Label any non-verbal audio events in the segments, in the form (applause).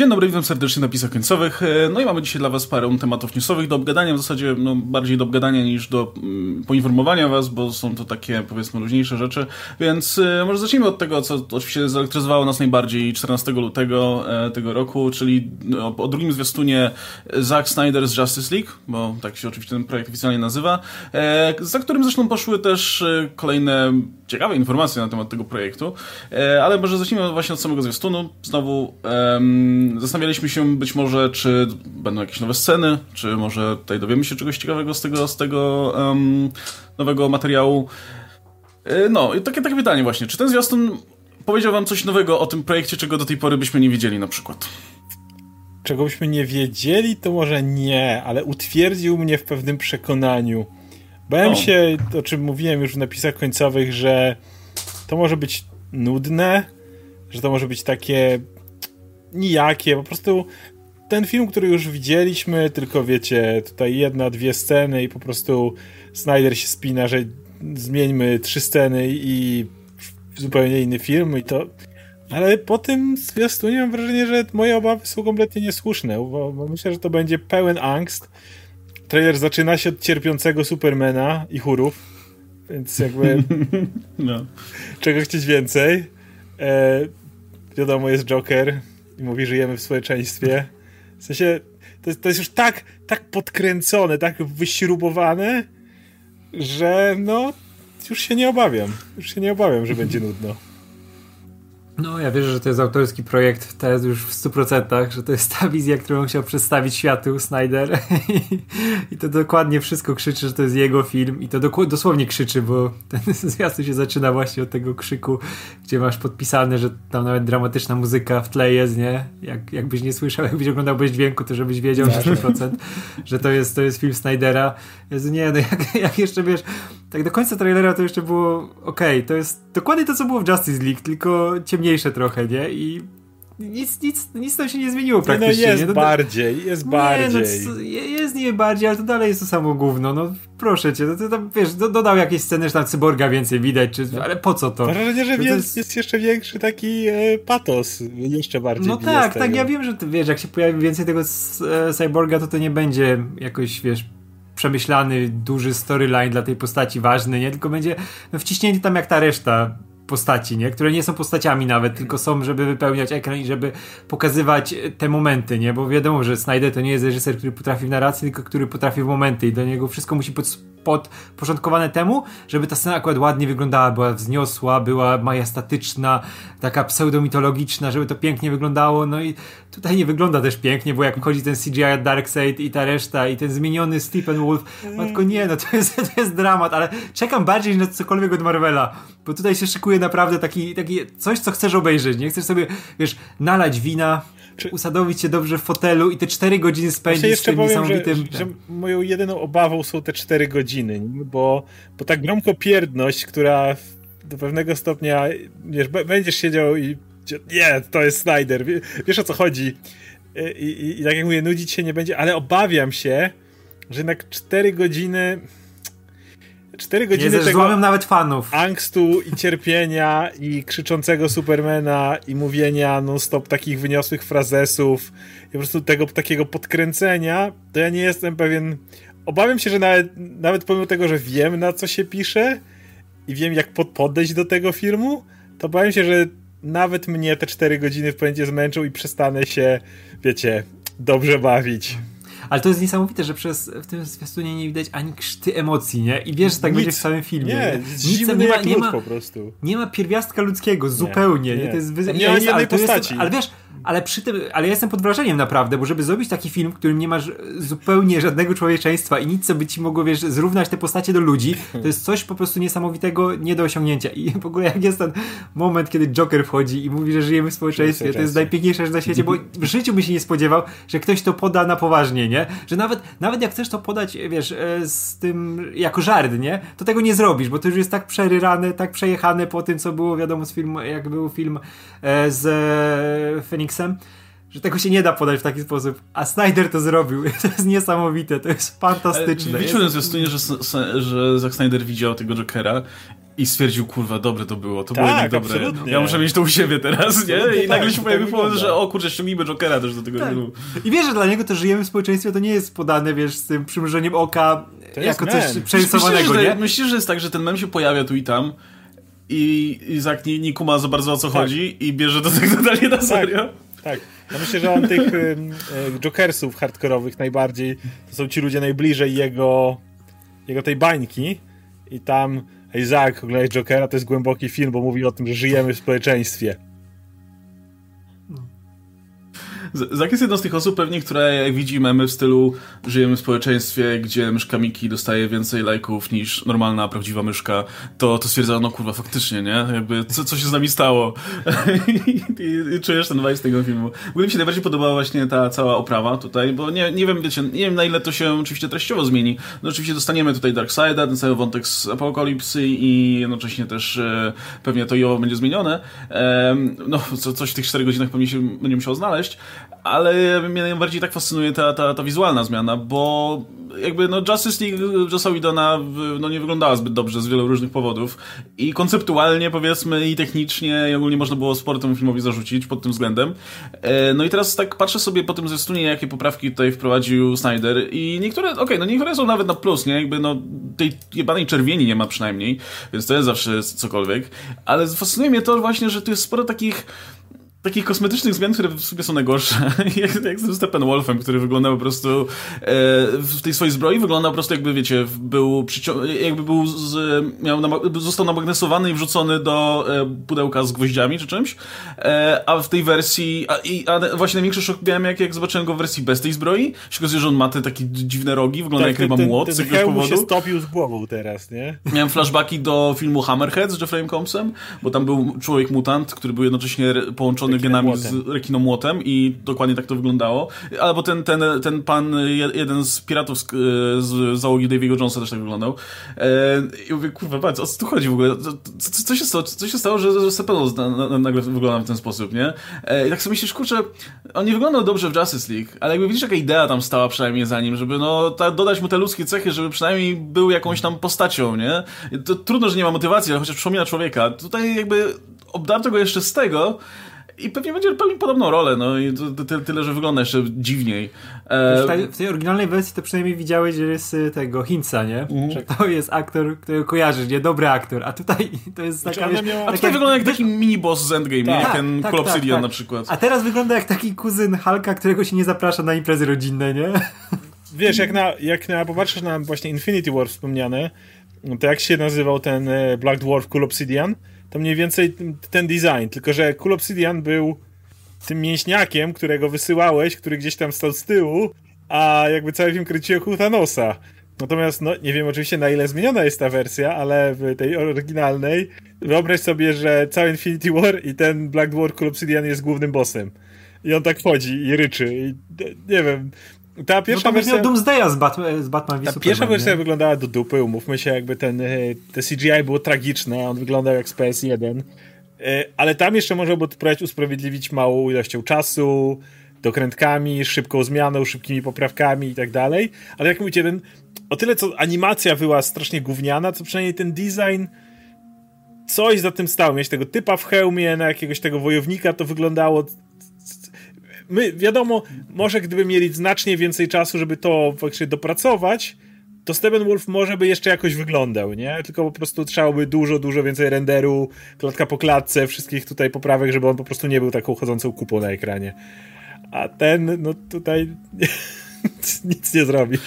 Dzień dobry, witam serdecznie na pisach końcowych. E, no i mamy dzisiaj dla Was parę tematów newsowych do obgadania, w zasadzie no, bardziej do obgadania niż do mm, poinformowania Was, bo są to takie powiedzmy luźniejsze rzeczy. Więc e, może zacznijmy od tego, co oczywiście zelektryzowało nas najbardziej 14 lutego e, tego roku, czyli no, o drugim zwiastunie Zack Snyder's Justice League, bo tak się oczywiście ten projekt oficjalnie nazywa, e, za którym zresztą poszły też e, kolejne ciekawe informacje na temat tego projektu, e, ale może zacznijmy właśnie od samego zwiastunu. Znowu zastanawialiśmy się być może, czy będą jakieś nowe sceny, czy może tutaj dowiemy się czegoś ciekawego z tego, z tego um, nowego materiału. E, no, i takie, takie pytanie właśnie, czy ten zwiastun powiedział wam coś nowego o tym projekcie, czego do tej pory byśmy nie wiedzieli na przykład? Czego byśmy nie wiedzieli, to może nie, ale utwierdził mnie w pewnym przekonaniu. Bałem o. się, o czym mówiłem już w napisach końcowych, że to może być nudne, że to może być takie nijakie, po prostu ten film, który już widzieliśmy, tylko wiecie, tutaj jedna, dwie sceny i po prostu Snyder się spina, że zmieńmy trzy sceny i zupełnie inny film i to... Ale po tym zwiastunie mam wrażenie, że moje obawy są kompletnie niesłuszne, bo, bo myślę, że to będzie pełen angst. Trailer zaczyna się od cierpiącego Supermana i chórów, więc jakby... (laughs) no. Czego chcieć więcej? E, wiadomo, jest Joker, i mówi, żyjemy w społeczeństwie. W sensie, to jest, to jest już tak, tak podkręcone, tak wyśrubowane, że no, już się nie obawiam. Już się nie obawiam, że będzie nudno. No, ja wierzę, że to jest autorski projekt, to jest już w 100%, że to jest ta wizja, którą chciał przedstawić światu Snyder. (laughs) I to dokładnie wszystko krzyczy, że to jest jego film. I to dosłownie krzyczy, bo ten (laughs) zwiastun się zaczyna właśnie od tego krzyku, gdzie masz podpisane, że tam nawet dramatyczna muzyka w tle jest, nie? Jak, jakbyś nie słyszał, jakbyś oglądał bez dźwięku, to żebyś wiedział na 100%, że to jest, to jest film Snydera. Jezu, nie, no jak, (laughs) jak jeszcze wiesz, tak do końca trailera to jeszcze było ok, to jest dokładnie to, co było w Justice League, tylko ciemniejsze trochę, nie? I nic, nic, nic tam się nie zmieniło praktycznie. No jest nie? No, bardziej, jest nie, bardziej. No, jest nie bardziej, ale to dalej jest to samo gówno, no proszę cię, no to tam, wiesz, do, dodał jakieś sceny, że tam cyborga więcej widać, czy, ale po co to? Mam wrażenie, że no jest, jest... jest, jeszcze większy taki e, patos, jeszcze bardziej. No tak, tak, ja wiem, że wiesz, jak się pojawi więcej tego e, cyborga, to to nie będzie jakoś, wiesz, przemyślany, duży storyline dla tej postaci ważny, nie? Tylko będzie no, wciśnięty tam jak ta reszta postaci, nie? Które nie są postaciami nawet, tylko są, żeby wypełniać ekran i żeby pokazywać te momenty, nie? Bo wiadomo, że Snyder to nie jest reżyser, który potrafi w narracji, tylko który potrafi w momenty i do niego wszystko musi pod, podporządkowane temu, żeby ta scena akurat ładnie wyglądała, była wzniosła, była majestatyczna, taka pseudomitologiczna, żeby to pięknie wyglądało, no i tutaj nie wygląda też pięknie, bo jak wchodzi ten CGI Darkseid i ta reszta i ten zmieniony Stephen Wolf, matko nie, no to jest, to jest dramat, ale czekam bardziej na cokolwiek od Marvela, bo tutaj się szykuje naprawdę taki, taki coś, co chcesz obejrzeć, nie? Chcesz sobie, wiesz, nalać wina, czy... usadowić się dobrze w fotelu i te cztery godziny spędzić z tym powiem, niesamowitym... Że, że, moją jedyną obawą są te cztery godziny, bo, bo ta gromkopierdność, która do pewnego stopnia, wiesz, będziesz siedział i nie, to jest Snyder, wiesz o co chodzi. I, i, I, tak jak mówię, nudzić się nie będzie, ale obawiam się, że jednak 4 godziny 4 godziny nie tego nawet fanów. angstu i cierpienia i krzyczącego Supermana i mówienia non-stop takich wyniosłych frazesów i po prostu tego takiego podkręcenia, to ja nie jestem pewien obawiam się, że nawet, nawet pomimo tego, że wiem na co się pisze i wiem jak pod, podejść do tego filmu, to obawiam się, że nawet mnie te 4 godziny w pędzie zmęczą i przestanę się, wiecie, dobrze bawić. Ale to jest niesamowite, że przez, w tym zwiastunie nie widać ani krzty emocji, nie? I wiesz, że tak Nic. będzie w samym filmie. Nie, Nic nie ma, nie ma, po prostu. Nie ma pierwiastka ludzkiego, nie, zupełnie. Nie. nie. To jest, nie, nie. Jest, ale wiesz, ale przy tym, ale ja jestem pod wrażeniem naprawdę, bo żeby zrobić taki film, w którym nie masz zupełnie żadnego człowieczeństwa i nic, co by ci mogło, wiesz, zrównać te postacie do ludzi, to jest coś po prostu niesamowitego, nie do osiągnięcia. I w ogóle jak jest ten moment, kiedy Joker wchodzi i mówi, że żyjemy w społeczeństwie, to jest najpiękniejsze rzecz na świecie, bo w życiu by się nie spodziewał, że ktoś to poda na poważnie, nie? Że nawet, nawet jak chcesz to podać, wiesz, e, z tym, jako żart, nie? To tego nie zrobisz, bo to już jest tak przeryrane, tak przejechane po tym, co było, wiadomo, z filmu, jak był film e, z Phoenixem, że tego się nie da podać w taki sposób, a Snyder to zrobił. (laughs) To jest niesamowite, to jest fantastyczne. Widziałem w zwiastunie, że, że Zack Snyder widział tego Jokera i stwierdził, kurwa, dobre to było, to tak, było jednak dobre. Absolutnie. Ja muszę mieć to u siebie teraz, nie? I nagle tak, się pojawił pomysł, że o kurczę, ściągnijmy Jokera też do tego tak. filmu. I wiesz, że dla niego to żyjemy w społeczeństwie, to nie jest podane, wiesz, z tym przymrużeniem oka to jako coś przerysowanego, myślisz, nie? Że, myślisz, że jest tak, że ten mem się pojawia tu i tam i Izak nie, nie kuma za bardzo o co tak. chodzi i bierze do tego (laughs) totalnie na serio? Tak. Ja myślę, że on tych y, Jokersów hardkorowych najbardziej, to są ci ludzie najbliżej jego, jego tej bańki i tam Isaac oglądaj Jokera to jest głęboki film, bo mówi o tym, że żyjemy w społeczeństwie. Zak jest jedną z tych osób pewnie, które jak widzi memy w stylu żyjemy w społeczeństwie, gdzie myszka Miki dostaje więcej lajków niż normalna, prawdziwa myszka, to, to stwierdza, no kurwa, faktycznie, nie? Jakby, co, co się z nami stało? (laughs) I, i, I, czujesz ten vibe z tego filmu. W ogóle mi się najbardziej podobała właśnie ta cała oprawa tutaj, bo nie, nie wiem, wiecie, nie wiem na ile to się oczywiście treściowo zmieni. No oczywiście dostaniemy tutaj Darkseida, ten cały wątek z Apokalipsy i jednocześnie też e, pewnie to i będzie zmienione. E, no, co, coś w tych 4 godzinach pewnie się będzie musiał znaleźć, ale mnie najbardziej tak fascynuje ta, ta, ta wizualna zmiana, bo jakby no Justice League Jossa Whedona no, nie wyglądała zbyt dobrze z wielu różnych powodów i konceptualnie powiedzmy i technicznie i ogólnie można było sporo temu filmowi zarzucić pod tym względem. E, no i teraz tak patrzę sobie po tym zwiastunie, jakie poprawki tutaj wprowadził Snyder i niektóre, okej, okay, no niektóre są nawet na plus, nie? Jakby no tej jebanej czerwieni nie ma przynajmniej, więc to jest zawsze cokolwiek, ale fascynuje mnie to właśnie, że tu jest sporo takich takich kosmetycznych zmian, które w sumie są najgorsze. (laughs) jak, jak z Steppenwolfem, który wyglądał po prostu e, w tej swojej zbroi wyglądał po prostu jakby, wiecie, był jakby był z, miał został namagnesowany i wrzucony do e, pudełka z gwoździami czy czymś, e, a w tej wersji a, i, a właśnie największy szok miałem jak, jak zobaczyłem go w wersji bez tej zbroi, się okazuje, że on ma te takie dziwne rogi, wygląda tak, jak chyba młot ten, z jakiegoś powodu. się stopił z głową teraz, nie? Miałem flashbacki do filmu Hammerhead z Jeffreyem Combsem, bo tam był człowiek mutant, który był jednocześnie połączony genami z rekinomłotem i dokładnie tak to wyglądało. Albo ten, ten, ten pan, jeden z piratów z, z załogi Davy'ego Jonesa też tak wyglądał. E, I mówię, kurwa, patrz, o co tu chodzi w ogóle? Co, co, się, stało, co się stało, że, że Sepelos nagle wygląda w ten sposób, nie? E, I tak sobie myślisz, kurczę, on nie wyglądał dobrze w Justice League, ale jakby widzisz, jaka idea tam stała przynajmniej za nim, żeby no, ta, dodać mu te ludzkie cechy, żeby przynajmniej był jakąś tam postacią, nie? To trudno, że nie ma motywacji, ale chociaż przypomina człowieka. Tutaj jakby obdarto go jeszcze z tego, i pewnie będzie pełnił podobną rolę, no i to, to, tyle, że wygląda jeszcze dziwniej. E... W, tej, w tej oryginalnej wersji to przynajmniej widziałeś, że jest y, tego Hinca, nie? Mm. Że to jest aktor, którego kojarzysz, nie? Dobry aktor, a tutaj (laughs) to jest taka... Znaczy, wiesz, a tutaj wygląda jak taki mini-boss z Endgame, tak, jak ten tak, Cool tak, tak, na przykład. A teraz wygląda jak taki kuzyn Hulka, którego się nie zaprasza na imprezy rodzinne, nie? Wiesz, jak na, jak na popatrzysz na właśnie Infinity War wspomniane, to jak się nazywał ten e, Black Dwarf Cool Obsidian? To mniej więcej ten design, tylko że Cool Obsidian był tym mięśniakiem, którego wysyłałeś, który gdzieś tam stał z tyłu, a jakby cały film kręcił ku Thanosa. Natomiast, no, nie wiem oczywiście na ile zmieniona jest ta wersja, ale w tej oryginalnej wyobraź sobie, że cały Infinity War i ten Black Dwarf Cool Obsidian jest głównym bossem. I on tak chodzi i ryczy. I, nie wiem, ta pierwsza no wersja... Doomsdaya z, Bat z Batman Ta pierwsza wersja nie? wyglądała do dupy, umówmy się, jakby ten, e, te CGI było tragiczne, on wyglądał jak z PS1. E, ale tam jeszcze można było próbować usprawiedliwić małą ilością czasu, dokrętkami, szybką zmianą, szybkimi poprawkami i tak dalej. Ale jak mówicie, ten, o tyle co animacja była strasznie gówniana, co przynajmniej ten design coś za tym stał. Mieć tego typa w hełmie na jakiegoś tego wojownika, to wyglądało my, wiadomo, może gdyby mieli znacznie więcej czasu, żeby to faktycznie dopracować, to Steppenwolf może by jeszcze jakoś wyglądał, nie? Tylko po prostu trzeba dużo, dużo więcej renderu, klatka po klatce, wszystkich tutaj poprawek, żeby on po prostu nie był taką chodzącą kupą na ekranie. A ten, no tutaj (laughs) nic nie zrobi.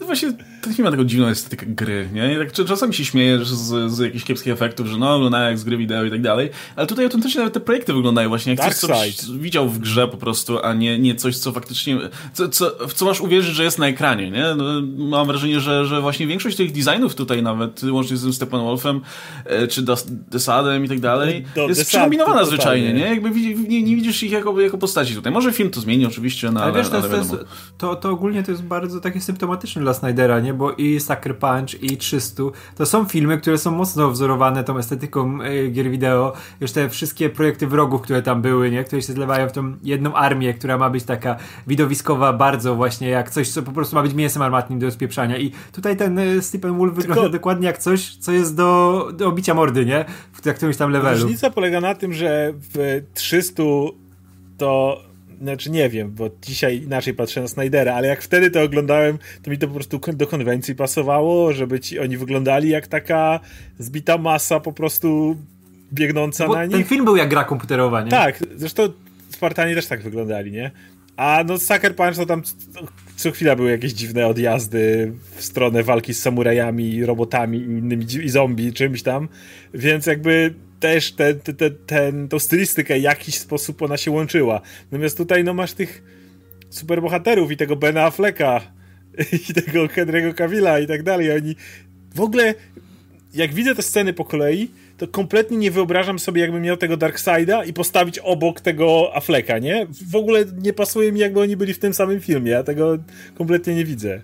Właśnie to nie ma taką dziwną estetykę gry, nie? I tak czasami się śmiejesz z, z jakichś kiepskich efektów, że no, wyglądają jak z gry wideo i tak dalej, ale tutaj autentycznie nawet te projekty wyglądają właśnie jak coś, co widział w grze po prostu, a nie, nie coś, co faktycznie, co, co, w co masz uwierzyć, że jest na ekranie, nie? No, mam wrażenie, że, że właśnie większość tych designów tutaj nawet, łącznie z tym Steppenwolfem, e, czy Desadem i tak dalej, Do, jest przekombinowana zwyczajnie, nie? Jakby nie, nie, widzisz ich jako, jako postaci tutaj. Może film to zmieni oczywiście, no, ale, ale wiesz, to, ale to, jest, to, to ogólnie to jest bardzo takie symptomatyczne dla Snydera, nie? Bo i Sucker Punch, i 300 to są filmy, które są mocno wzorowane tą estetyką e, gier wideo. Już te wszystkie projekty wrogów, które tam były, nie? które się zlewają w tą jedną armię, która ma być taka widowiskowa bardzo właśnie jak coś, co po prostu ma być mięsem armatnym do spieprzania. I tutaj ten e, Stephen Wolf Tylko... wygląda dokładnie jak coś, co jest do, do obicia mordy, nie? W którymś tam levelu. Różnica polega na tym, że w 300 to znaczy nie wiem, bo dzisiaj inaczej patrzę na Snydera, ale jak wtedy to oglądałem, to mi to po prostu do konwencji pasowało, żeby ci oni wyglądali jak taka zbita masa po prostu biegnąca bo na nich. Ten film był jak gra komputerowa, nie? Tak, zresztą Spartanie też tak wyglądali, nie? A no Sucker Punch to tam co chwila były jakieś dziwne odjazdy w stronę walki z samurajami, robotami i innymi i zombie, czymś tam, więc jakby też ten, ten, ten, tą stylistykę w jakiś sposób ona się łączyła. Natomiast tutaj no masz tych superbohaterów i tego Bena Afflecka (laughs) i tego Henry'ego Cavilla i tak dalej. Oni w ogóle jak widzę te sceny po kolei, to kompletnie nie wyobrażam sobie, jakbym miał tego Darkseida i postawić obok tego Afflecka, nie? W ogóle nie pasuje mi, jakby oni byli w tym samym filmie. Ja tego kompletnie nie widzę.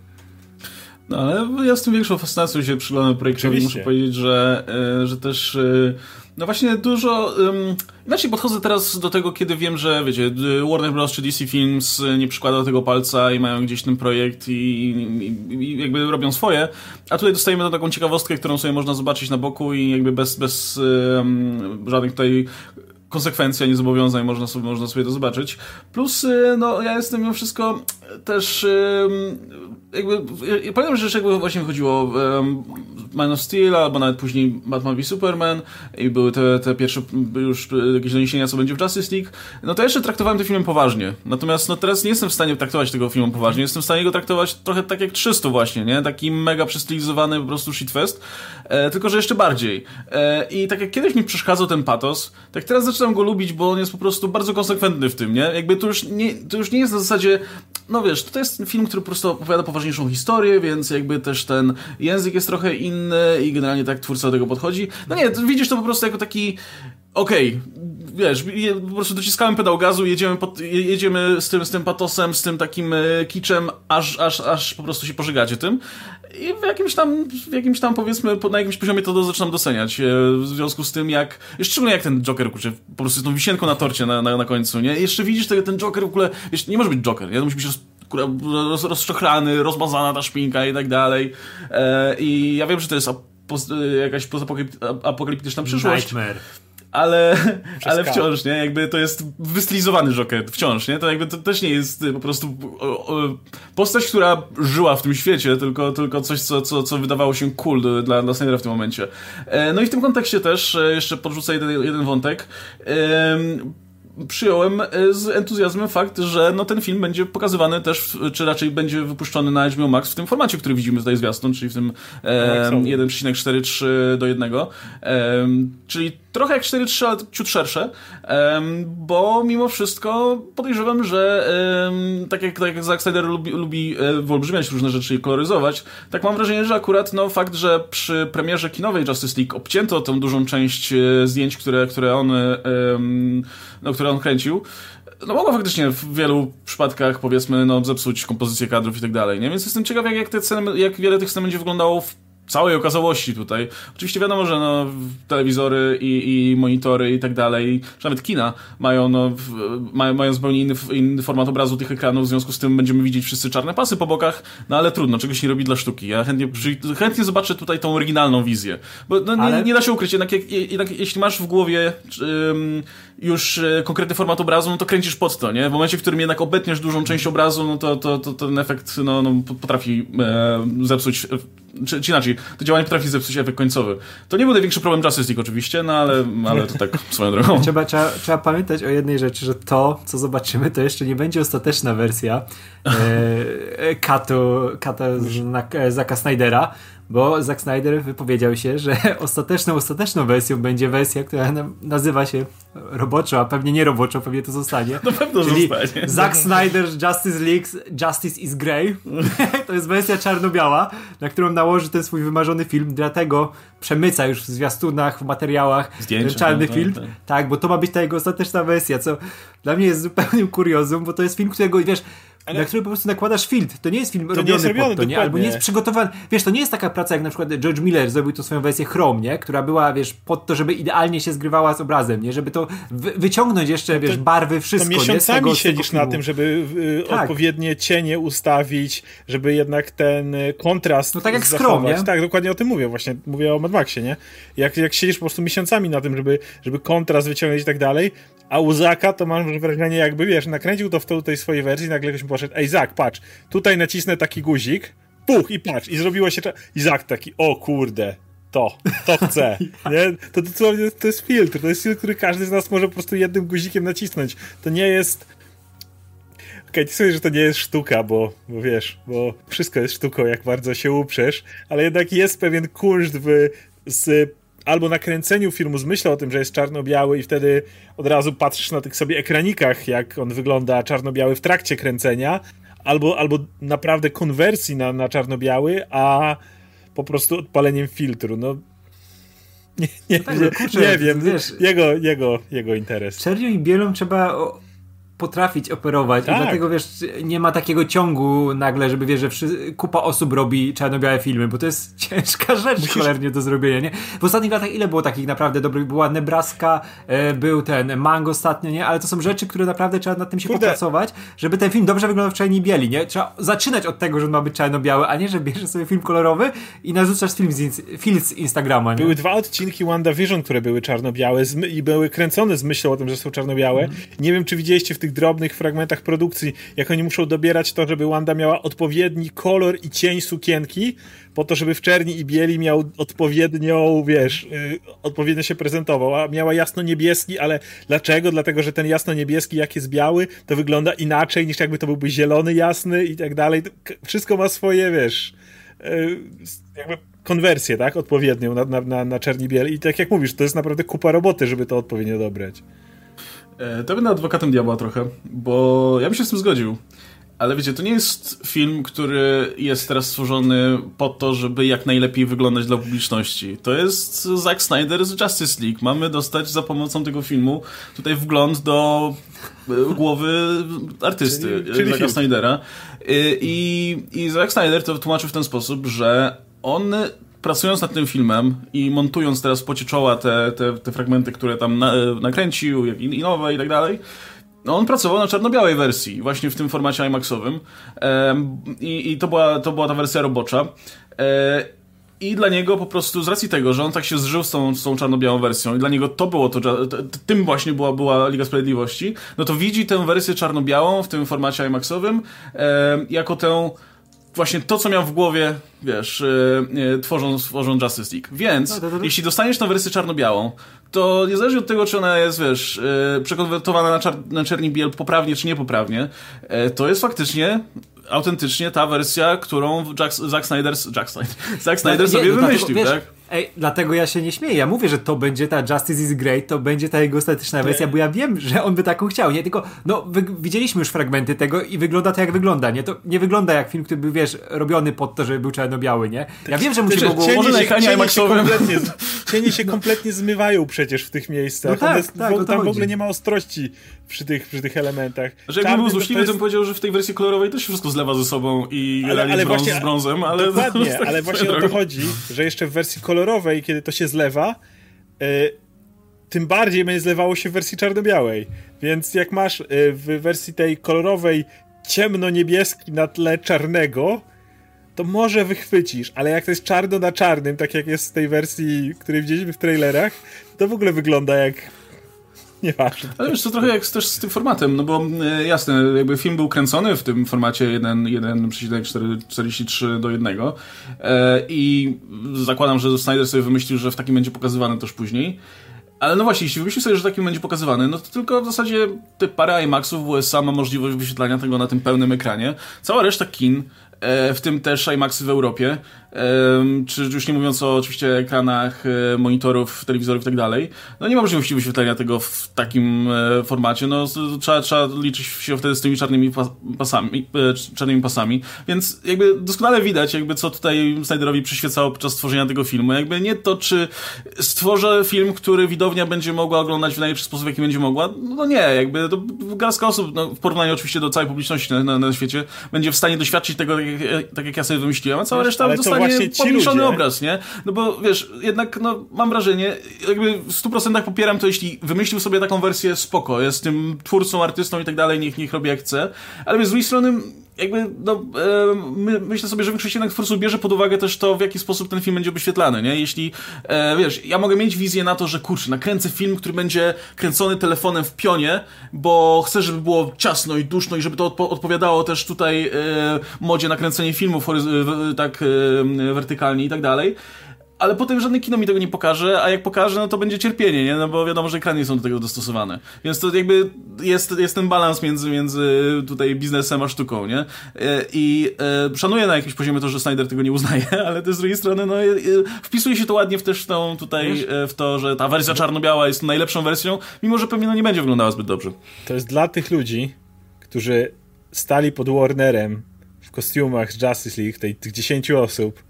No ale ja z tym większą fascynacją się przyglądam projektowi. Muszę powiedzieć, że, e, że też e, no właśnie dużo. Um, inaczej podchodzę teraz do tego, kiedy wiem, że wiecie, Warner Bros. czy DC Films nie przykłada tego palca i mają gdzieś ten projekt i, i, i jakby robią swoje. A tutaj dostajemy taką ciekawostkę, którą sobie można zobaczyć na boku i jakby bez, bez um, żadnych tutaj konsekwencji, ani zobowiązań można sobie, można sobie to zobaczyć. Plus, y, no ja jestem mimo wszystko też jakby, ja pamiętam, że jakby właśnie wychodziło um, Man of Steel, albo nawet później Batman v Superman i były te, te pierwsze już jakieś doniesienia, co będzie w Justice League, no to jeszcze traktowałem ten film poważnie. Natomiast no teraz nie jestem w stanie traktować tego filmu poważnie, jestem w stanie go traktować trochę tak jak 300 właśnie, nie? Taki mega przestylizowany po prostu shitfest, e, tylko że jeszcze bardziej. E, I tak jak kiedyś mi przeszkadzał ten patos, tak teraz zaczynam go lubić, bo on jest po prostu bardzo konsekwentny w tym, nie? Jakby to już nie, to już nie jest na zasadzie, no wiesz, to jest film, który po prostu opowiada poważniejszą historię, więc jakby też ten język jest trochę inny i generalnie tak twórca do tego podchodzi. No nie, widzisz to po prostu jako taki okej, okay, wiesz, po prostu dociskamy pedał gazu, jedziemy, pod, jedziemy z, tym, z tym patosem, z tym takim e, kiczem, aż, aż, aż po prostu się pożygacie tym. I w jakimś tam, w jakimś tam powiedzmy, na jakimś poziomie to zaczynam doceniać. E, w związku z tym, jak, szczególnie jak ten Joker, kurczę, po prostu z tą wisienką na torcie na, na, na końcu, nie? Jeszcze widzisz ten, Joker w ogóle, nie może być Joker? To musi być roz, roz, rozczochrany, rozmazana ta szpinka i tak dalej. E, I ja wiem, że to jest jakaś pozapokaliptyczna przyszłość. Nightmare ale, ale wciąż, nie? Jakby to jest wystylizowany Joker, wciąż, nie? To jakby to też nie jest po prostu postać, która żyła w tym świecie, tylko, tylko coś, co, co, co wydawało się cool dla, dla Snydera w tym momencie. E, no i w tym kontekście też e, jeszcze podrzucę jeden, jeden wątek przyjąłem e, z entuzjazmem fakt, że no, ten film będzie pokazywany też, czy raczej będzie wypuszczony na HBO Max w tym formacie, który widzimy tutaj zwiastun, czyli w tym e, 1,43 do 1. E, czyli trochę jak 4.3, ale ciut szersze, bo mimo wszystko podejrzewam, że tak jak, tak jak Zack Snyder lubi, lubi e, wyolbrzymiać różne rzeczy i koloryzować, tak mam wrażenie, że akurat no, fakt, że przy premierze kinowej Justice League obcięto tę dużą część e, zdjęć, które, które on no, które on kręcił, no mogło faktycznie w wielu przypadkach, powiedzmy, no, zepsuć kompozycję kadrów i tak dalej, nie? Więc jestem ciekaw, jak, jak, te sceny, jak wiele tych scen będzie wyglądało w całej okazałości tutaj. Oczywiście wiadomo, że no, telewizory i, i monitory i tak dalej, czy nawet kina mają, no, w, mają, mają zupełnie inny, inny format obrazu tych ekranów, w związku z tym będziemy widzieć wszyscy czarne pasy po bokach, no ale trudno, czegoś nie robi dla sztuki. Ja chętnie, chętnie zobaczę tutaj tą oryginalną wizję, bo no, ale... nie, nie, da się ukryć, jednak, jak, jednak jeśli masz w głowie um, już e, konkretny format obrazu, no to kręcisz pod to, nie? W momencie, w którym jednak obetniesz dużą część obrazu, no to, to, to ten efekt no, no potrafi e, zepsuć czy, czy inaczej, to działanie potrafi zepsuć efekt końcowy. To nie był największy problem Justice League oczywiście, no ale, ale to tak swoją drogą. (laughs) Trzeba, trzeba, trzeba pamiętać o jednej rzeczy, że to, co zobaczymy, to jeszcze nie będzie ostateczna wersja e, Kato, Kato z, Zaka Snydera, bo Zack Snyder wypowiedział się, że (laughs) ostateczną, ostateczną wersją będzie wersja, która nazywa się roboczo, a pewnie nie roboczo, pewnie to zostanie. (laughs) Na pewno Czyli zostanie. Zack Snyder Justice League Justice is Grey. (laughs) to jest wersja czarno-biała, na którą nałoży ten swój wymarzony film, dlatego przemyca już w zwiastunach, w materiałach Zdjęcia, czarny tak, film. Tak, tak. tak, bo to ma być ta jego ostateczna wersja, co dla mnie jest zupełnym kuriozum, bo to jest film, którego, wiesz, ale... na który po prostu nakładasz filtr. To nie jest film to robiony, jest robiony pod to, nie? Albo nie jest przygotowany. Wiesz, to nie jest taka praca jak na przykład George Miller zrobił to swoją wersję Chrome, nie? Która była, wiesz, pod to, żeby idealnie się zgrywała z obrazem, nie? Żeby to wy wyciągnąć jeszcze, wiesz, barwy, wszystko, to miesiącami nie? Tego, siedzisz na tym, żeby y, tak. odpowiednie cienie ustawić, żeby jednak ten y, kontrast No tak jak. Chrome, nie? Tak, dokładnie o tym mówię właśnie. Mówię o Mad Maxie, nie? Jak, jak siedzisz po prostu miesiącami na tym, żeby, żeby kontrast wyciągnąć i tak dalej, a u Zaka to mam wrażenie jakby, wiesz, nakręcił to w tej swojej wersji, nagle ktoś poszedł, ej Zak, patrz, tutaj nacisnę taki guzik, puch i patrz, i zrobiło się, i Zak taki, o kurde, to, to chcę, nie? To, to, to jest filtr, to jest filtr, który każdy z nas może po prostu jednym guzikiem nacisnąć. To nie jest... Okej, okay, nie że to nie jest sztuka, bo, bo wiesz, bo wszystko jest sztuką, jak bardzo się uprzesz, ale jednak jest pewien kunszt w, z albo nakręceniu filmu z myślą o tym, że jest czarno-biały i wtedy od razu patrzysz na tych sobie ekranikach, jak on wygląda czarno-biały w trakcie kręcenia, albo, albo naprawdę konwersji na, na czarno-biały, a po prostu odpaleniem filtru. No, nie, nie, no tak, nie, kurczę, nie wiem, wiesz, jego, jego, jego interes. Czernią i bielą trzeba potrafić operować tak. i dlatego wiesz, nie ma takiego ciągu nagle, żeby wiesz, że kupa osób robi czarno-białe filmy, bo to jest (laughs) ciężka rzecz Musisz... cholernie do zrobienia, nie? W ostatnich latach ile było takich naprawdę dobrych? Była Nebraska, e, był ten Mango ostatnio, nie? Ale to są rzeczy, które naprawdę trzeba nad tym się Kurde. popracować, żeby ten film dobrze wyglądał w czarni bieli, nie? Trzeba zaczynać od tego, że on ma być czarno-biały, a nie, że bierzesz sobie film kolorowy i narzucasz film z, film z Instagrama, nie? Były dwa odcinki WandaVision, które były czarno-białe i były kręcone z myślą o tym, że są czarno-białe. Mm. Nie wiem, czy widzieliście w tych drobnych fragmentach produkcji, jak oni muszą dobierać to, żeby Wanda miała odpowiedni kolor i cień sukienki, po to, żeby w czerni i bieli miał odpowiednią, wiesz, yy, odpowiednio się prezentował, a miała jasno-niebieski, ale dlaczego? Dlatego, że ten jasno-niebieski, jak jest biały, to wygląda inaczej niż jakby to byłby zielony, jasny i tak dalej. Wszystko ma swoje, wiesz, yy, jakby konwersję, tak? Odpowiednią na, na, na, na czerni biel i tak jak mówisz, to jest naprawdę kupa roboty, żeby to odpowiednio dobrać. E, to będę adwokatem diabła trochę, bo ja bym się z tym zgodził. Ale wiecie, to nie jest film, który jest teraz stworzony po to, żeby jak najlepiej wyglądać dla publiczności. To jest Zack Snyder z Justice League. Mamy dostać za pomocą tego filmu tutaj wgląd do e, głowy artysty, czyli, czyli Zacka Snydera. I, I Zack Snyder to tłumaczył w ten sposób, że on pracując nad tym filmem i montując teraz pocie czoła te, te, te fragmenty, które tam na, nakręcił, jak i, i nowe i tak dalej, no on pracował na czarno-białej wersji, właśnie w tym formacie IMAXowym i, i to, była, to była ta wersja robocza. E, I dla niego po prostu z racji tego, że on tak się zżył z tą, z tą czarno-białą wersją i dla niego to było to, tym właśnie była, była Liga Sprawiedliwości, no to widzi tę wersję czarno-białą w tym formacie IMAXowym jako tę właśnie to, co miał w głowie, wiesz, yy, tworząc, tworząc Justice League. Więc, no, jeśli dostaniesz tą wersję czarno-białą, to niezależnie od tego, czy ona jest, wiesz, yy, przekonwertowana na, czar na czerni biel poprawnie, czy niepoprawnie, yy, to jest faktycznie autentycznie ta wersja, którą Jack, Zack Snyder, Jack Snyder, (laughs) Zack Snyder sobie nie, no wymyślił, wiesz, tak? Ej, dlatego ja się nie śmieję. Ja mówię, że to będzie ta Justice is Great, to będzie ta jego ostateczna wersja, bo ja wiem, że on by taką chciał. Nie tylko, no, widzieliśmy już fragmenty tego i wygląda to jak wygląda, nie? To nie wygląda jak film, który był, wiesz, robiony pod to, żeby był czarno-biały, nie? Ja wiem, że musi było... Cienie, może się, cienie, się kompletnie, (laughs) cienie się kompletnie zmywają przecież w tych miejscach. No tak, jest, tak, w, tam w ogóle nie ma ostrości przy tych, przy tych elementach. Że jakby był złośliwy, to, jest... to bym powiedział, że w tej wersji kolorowej też wszystko zlewa ze sobą i ale, ale brąz właśnie, z brązem, ale... Dokładnie, (laughs) ale właśnie o to chodzi, że jeszcze w wersji kolorowej, kiedy to się zlewa, y, tym bardziej będzie zlewało się w wersji czarno-białej. Więc jak masz y, w wersji tej kolorowej ciemno-niebieski na tle czarnego, to może wychwycisz, ale jak to jest czarno na czarnym, tak jak jest w tej wersji, której widzieliśmy w trailerach, to w ogóle wygląda jak Nieważne. Ale wiesz, to trochę jak też z tym formatem, no bo e, jasne, jakby film był kręcony w tym formacie 1,43 do 1 e, i zakładam, że Snyder sobie wymyślił, że w takim będzie pokazywany też później. Ale no właśnie, jeśli wymyślisz sobie, że takim będzie pokazywany, no to tylko w zasadzie te parę IMAXów w USA ma możliwość wyświetlania tego na tym pełnym ekranie. Cała reszta kin w tym też IMAXy w Europie, czy już nie mówiąc o oczywiście ekranach monitorów, telewizorów i tak dalej. No nie ma możliwości wyświetlenia tego w takim formacie, no trzeba, trzeba liczyć się wtedy z tymi czarnymi pasami, czarnymi pasami, więc jakby doskonale widać jakby co tutaj Snyderowi przyświecało podczas tworzenia tego filmu, jakby nie to, czy stworzę film, który widownia będzie mogła oglądać w najlepszy sposób, jaki będzie mogła, no nie, jakby to garstka osób, no, w porównaniu oczywiście do całej publiczności na, na, na, świecie, będzie w stanie doświadczyć tego, tak jak, tak jak ja sobie wymyśliłem, a cała reszta dostanie pomniejszony obraz, nie? No bo wiesz, jednak no, mam wrażenie, jakby w 100% popieram to, jeśli wymyślił sobie taką wersję spoko, jest tym twórcą, artystą i tak dalej, niech, niech robi jak chce, ale z drugiej strony jakby, no, my, myślę sobie, że większość jednak twórców bierze pod uwagę też to, w jaki sposób ten film będzie wyświetlany, nie? Jeśli, e, wiesz, ja mogę mieć wizję na to, że kurczę, nakręcę film, który będzie kręcony telefonem w pionie, bo chcę, żeby było ciasno i duszno i żeby to odpo odpowiadało też tutaj e, modzie na kręcenie filmów tak e, wertykalnie i tak dalej ale potem żadne kino mi tego nie pokaże, a jak pokaże, no to będzie cierpienie, nie? No bo wiadomo, że ekrany są do tego dostosowane. Więc to jakby jest, jest ten balans między, między tutaj biznesem a sztuką, nie? E, I e, szanuję na jakimś poziomie to, że Snyder tego nie uznaje, (laughs) ale to z drugiej strony, no, e, wpisuje się to ładnie w też tą tutaj, w to, że ta wersja czarno-biała jest najlepszą wersją, mimo że pewnie no, nie będzie wyglądała zbyt dobrze. To jest dla tych ludzi, którzy stali pod Warnerem w kostiumach z Justice League, tej, tych 10 osób,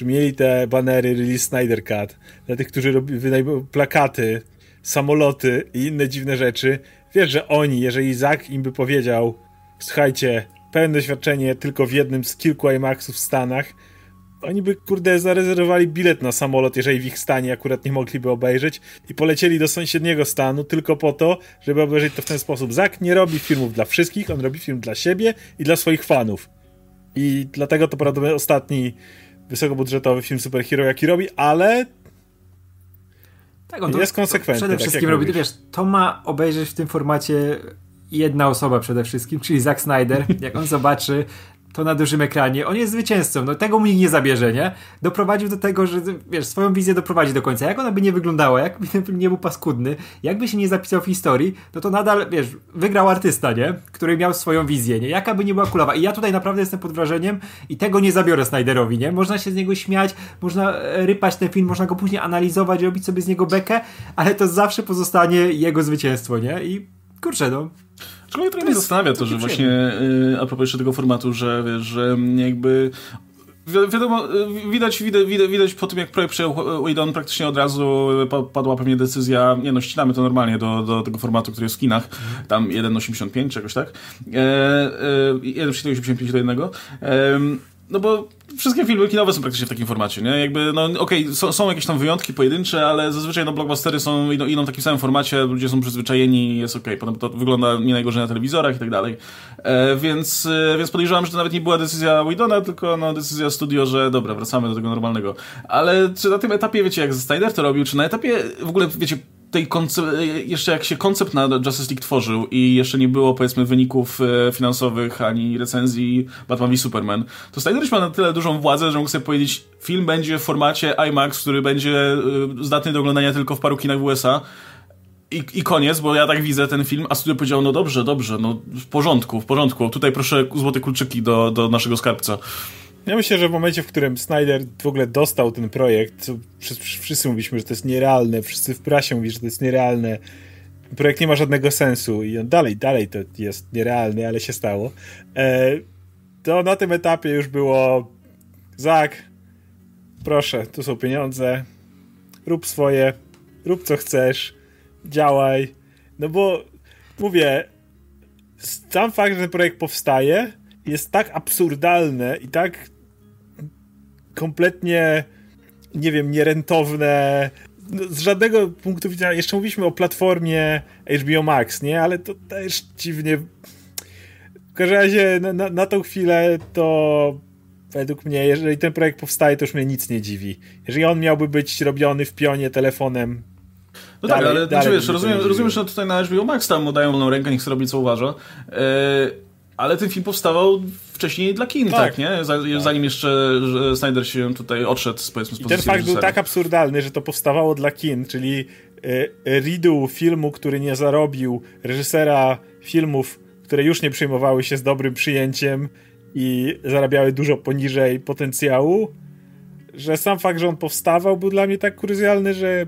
że mieli te banery release Snyder Cut, dla tych, którzy robili plakaty, samoloty i inne dziwne rzeczy, wiesz, że oni, jeżeli Zach im by powiedział, słuchajcie, pełne doświadczenie tylko w jednym z kilku IMAXów w Stanach, oni by, kurde, zarezerwowali bilet na samolot, jeżeli w ich stanie akurat nie mogliby obejrzeć i polecieli do sąsiedniego stanu tylko po to, żeby obejrzeć to w ten sposób. Zak nie robi filmów dla wszystkich, on robi film dla siebie i dla swoich fanów. I dlatego to prawdopodobnie ostatni wysokobudżetowy film superhero, jaki robi, ale tak, on jest konsekwentny. Przede tak wszystkim robi, wiesz, to ma obejrzeć w tym formacie jedna osoba przede wszystkim, czyli Zack Snyder. Jak on zobaczy to na dużym ekranie. On jest zwycięzcą, no tego mu nikt nie zabierze, nie? Doprowadził do tego, że wiesz, swoją wizję doprowadzi do końca. Jak ona by nie wyglądała, jakby ten (laughs) film nie był paskudny, jakby się nie zapisał w historii, no to nadal, wiesz, wygrał artysta, nie? Który miał swoją wizję, nie? Jaka by nie była kulawa. I ja tutaj naprawdę jestem pod wrażeniem i tego nie zabiorę Snyderowi, nie? Można się z niego śmiać, można e, rypać ten film, można go później analizować, robić sobie z niego bekę, ale to zawsze pozostanie jego zwycięstwo, nie? I kurczę, no Mnie trochę mnie zastanawia to, że właśnie y, a propos jeszcze tego formatu, że wiesz, że jakby Wi wiadomo, y, widać, widać, widać po tym, jak projekt przejął Whedon, praktycznie od razu padła pewnie decyzja, nie no, ścinamy to normalnie do, do tego formatu, który jest w kinach, tam 1,85 czegoś, tak? E, e, 1,85 do jednego. E, no bo wszystkie filmy kinowe są praktycznie w takim formacie, nie? Jakby, no okej, okay, są, są, jakieś tam wyjątki pojedyncze, ale zazwyczaj no blockbustery są, idą, idą w takim samym formacie, ludzie są przyzwyczajeni, jest okej, okay. potem to wygląda nie najgorzej na telewizorach i tak dalej. E, więc, e, więc podejrzewam, że to nawet nie była decyzja Widona, tylko no, decyzja studio, że dobra, wracamy do tego normalnego. Ale czy na tym etapie, wiecie, jak Snyder to robił, czy na etapie w ogóle, wiecie, tej jeszcze jak się koncept na Justice League tworzył i jeszcze nie było powiedzmy wyników e, finansowych ani recenzji Batman v Superman, to Snyder ma na tyle dużą władzę, że mógł sobie powiedzieć film będzie w formacie IMAX, który będzie e, zdatny do oglądania tylko w paru kinach w USA i, i koniec, bo ja tak widzę ten film, a studio powiedział, no dobrze, dobrze, no w porządku, w porządku, tutaj proszę złote kluczyki do, do naszego skarbca. Ja myślę, że w momencie, w którym Snyder w ogóle dostał ten projekt, wszyscy mówiliśmy, że to jest nierealne, wszyscy w prasie mówili, że to jest nierealne, projekt nie ma żadnego sensu i on dalej, dalej to jest nierealny, ale się stało, e, to na tym etapie już było Zak, proszę, tu są pieniądze, rób swoje, rób co chcesz, działaj, no bo mówię, sam fakt, że ten projekt powstaje, jest tak absurdalne i tak kompletnie, nie wiem, nierentowne. No, z żadnego punktu widzenia, jeszcze mówiliśmy o platformie HBO Max, nie? Ale to też dziwnie. W każdym razie na, na, na tą chwilę to według mnie, jeżeli ten projekt powstaje, to już mnie nic nie dziwi. Jeżeli on miałby być robiony w pionie telefonem. No dalej, tak, ale znaczy, wiesz, rozumiem, rozumiem, że tutaj na HBO Max tam mu dają wolną rękę, niech sobie robi co uważa. Yy ale ten film powstawał wcześniej dla kin, tak, tak nie? Tak. Zanim jeszcze Snyder się tutaj odszedł z, powiedzmy, z I ten fakt reżysera. był tak absurdalny, że to powstawało dla kin, czyli e, redo filmu, który nie zarobił, reżysera filmów, które już nie przyjmowały się z dobrym przyjęciem i zarabiały dużo poniżej potencjału, że sam fakt, że on powstawał był dla mnie tak kurysjalny, że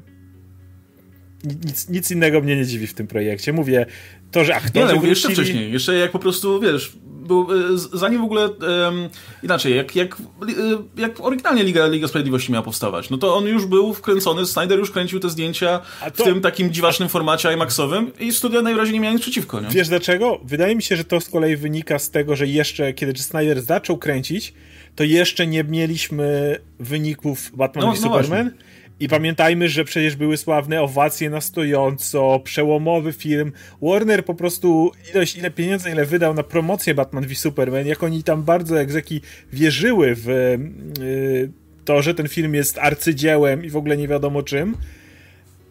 nic, nic innego mnie nie dziwi w tym projekcie. Mówię, to, że aktorzy Nie, ale wrócili... jeszcze wcześniej, jeszcze jak po prostu, wiesz, był, e, zanim w ogóle um, inaczej, jak, jak, e, jak oryginalnie Liga, Liga Sprawiedliwości miała powstawać, no to on już był wkręcony, Snyder już kręcił te zdjęcia to... w tym takim dziwacznym formacie IMAXowym i studia najwyraźniej nie miała nic przeciwko. Nie? Wiesz dlaczego? Wydaje mi się, że to z kolei wynika z tego, że jeszcze kiedy Snyder zaczął kręcić, to jeszcze nie mieliśmy wyników Batman no, i no Superman. Właśnie. I pamiętajmy, że przecież były sławne owacje na stojąco, przełomowy film. Warner po prostu ilość, ile pieniędzy, ile wydał na promocję Batman v Superman, jak oni tam bardzo egzeki wierzyły w yy, to, że ten film jest arcydziełem i w ogóle nie wiadomo czym.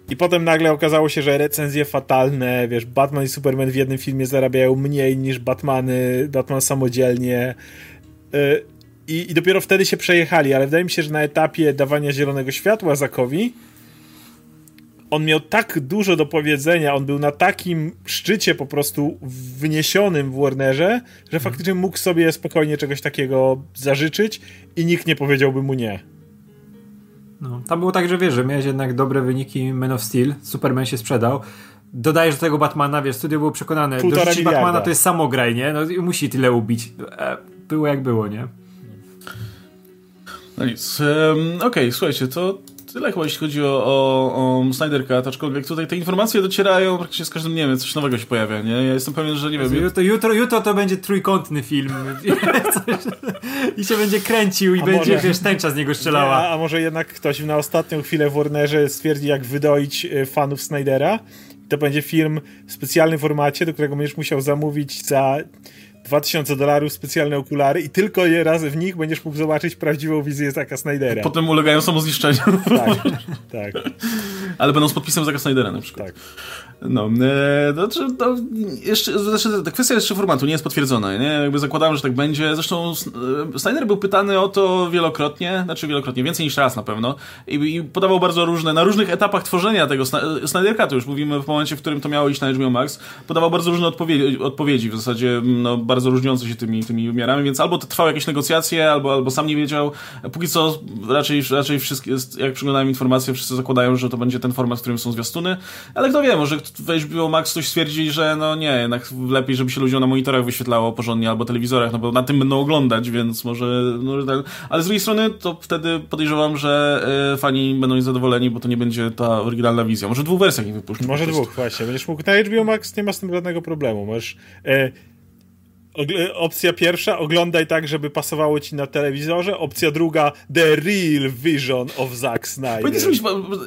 I potem nagle okazało się, że recenzje fatalne, wiesz, Batman i Superman w jednym filmie zarabiają mniej niż Batmany, Batman samodzielnie. Yy, i, I dopiero wtedy się przejechali, ale wydaje mi się, że na etapie dawania zielonego światła Zakowi on miał tak dużo do powiedzenia, on był na takim szczycie po prostu wyniesionym w Warnerze, że mhm. faktycznie mógł sobie spokojnie czegoś takiego zażyczyć i nikt nie powiedziałby mu nie. No, tam było tak, że wiesz, że miałeś jednak dobre wyniki Man of Steel, Superman się sprzedał, dodajesz do tego Batmana, wiesz, studio było przekonane, Półtora do Batmana to jest samograj, nie? No musi tyle ubić. E, było jak było, nie? No nic. Um, Okej, okay, słuchajcie, to tyle chyba jeśli chodzi o, o, o Snyder Cut, aczkolwiek tutaj te informacje docierają praktycznie z każdym dniem, coś nowego się pojawia, nie? Ja jestem pewien, że nie wiem... Jutro, jutro, jutro to będzie trójkątny film (laughs) i się będzie kręcił i a będzie, może, wiesz, tęcza z niego strzelała. A, a może jednak ktoś na ostatnią chwilę w Warnerze stwierdzi, jak wydoić e, fanów Snydera to będzie film w specjalnym formacie, do którego będziesz musiał zamówić za 2000 dolarów specjalne okulary i tylko je raz w nich będziesz mógł zobaczyć prawdziwą wizję Zaka Snydera. Potem ulegają samozniszczeniu. Tak, tak. Ale będą z podpisem Zaka Snydera na przykład. Tak. No, e, to, znaczy, to jeszcze, znaczy, ta kwestia jeszcze formatu nie jest potwierdzona, nie? Jakby zakładałem, że tak będzie. Zresztą e, Snyder był pytany o to wielokrotnie, znaczy wielokrotnie, więcej niż raz na pewno i, i podawał bardzo różne, na różnych etapach tworzenia tego Snyderka, to już mówimy w momencie, w którym to miało iść na HBO Max, podawał bardzo różne odpowiedzi, odpowiedzi w zasadzie no, bardzo różniące się tymi, tymi wymiarami, więc albo to trwały jakieś negocjacje, albo, albo sam nie wiedział. Póki co raczej, raczej wszystkie, jak przyglądałem informacje, wszyscy zakładają, że to będzie ten format, w którym są zwiastuny, ale kto wie, może w HBO Max ktoś stwierdzi, że no nie, jednak lepiej, żeby się ludziom na monitorach wyświetlało porządnie albo telewizorach, no bo na tym będą oglądać, więc może... No, tak. ale z drugiej strony to wtedy podejrzewam, że y, fani będą niezadowoleni, bo to nie będzie ta oryginalna wizja. Może dwóch wersjach nie wypuszczą. Może dwóch, właśnie. Będziesz mógł... Na HBO Max nie ma z tym żadnego problemu. Możesz... Y Opcja pierwsza, oglądaj tak, żeby pasowało ci na telewizorze. Opcja druga, The Real Vision of Zack Snyder. Zrobić,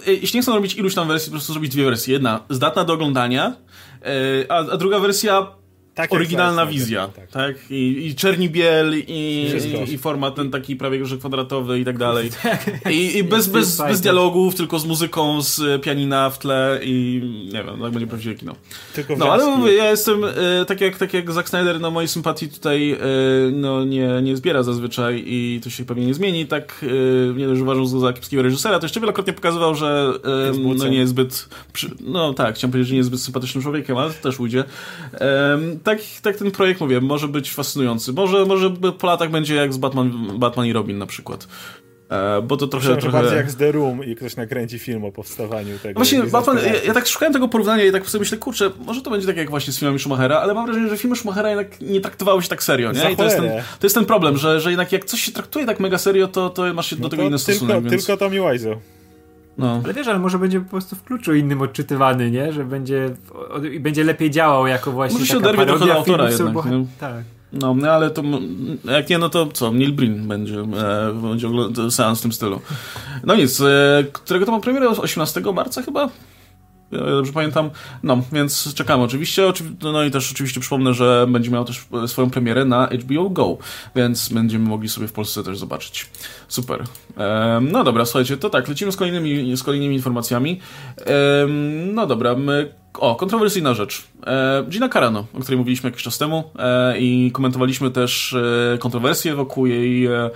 jeśli nie chcą robić iluś tam wersji, po prostu zrobić dwie wersje. Jedna zdatna do oglądania, e, a, a druga wersja tak oryginalna wizja, tak. tak? I, I czerni biel, i, i, i, format ten taki prawie że kwadratowy i tak (laughs) dalej. Tak. I, i bez, bez, bez dialogów, tylko z muzyką, z pianina w tle i nie wiem, tak będzie prawdziwe kino. Tylko no, ale mówię, ja jestem, e, tak jak, tak jak Zack Snyder, no mojej sympatii tutaj e, no, nie, nie zbiera zazwyczaj i to się pewnie nie zmieni, tak e, nie dość uważam za kiepskiego reżysera, to jeszcze wielokrotnie pokazywał, że no nie jest zbyt, przy, no tak, chciałem powiedzieć, że nie jest zbyt sympatycznym człowiekiem, ale to też ujdzie tak, tak ten projekt, mówię, może być fascynujący. Może, może po latach będzie jak z Batman, Batman i Robin na przykład. E, bo to trochę, trochę... bardziej jak z The Room i ktoś nakręci film o powstawaniu tego. Właśnie, Batman, ja, ja, tak szukałem tego porównania i tak sobie myślę, kurczę, może to będzie tak jak właśnie z filmami Schumachera, ale mam wrażenie, że filmy Schumachera jednak nie traktowały się tak serio, nie? I to jest, ten, to jest ten problem, że, że jednak jak coś się traktuje tak mega serio, to, to masz się no do tego inny tylko, stosunek. Więc... Tylko Tommy Wiseau. No. Ale wiesz, ale może będzie po prostu w kluczu innym odczytywany, nie? Że będzie, będzie lepiej działał jako właśnie Może się oderwie trochę do autora jednak. Boha- tak. No, no, ale to jak nie, no to co? Neil Breen będzie, e, będzie seans w tym stylu. No nic, e, którego to ma premierę? 18 marca chyba? Dobrze pamiętam. No, więc czekamy oczywiście. No i też oczywiście przypomnę, że będzie miał też swoją premierę na HBO Go, więc będziemy mogli sobie w Polsce też zobaczyć. Super. no dobra, słuchajcie, to tak, lecimy z kolejnymi, z kolejnymi informacjami. no dobra, my o, kontrowersyjna rzecz. E, Gina Carano, o której mówiliśmy jakiś czas temu e, i komentowaliśmy też e, kontrowersje wokół jej e,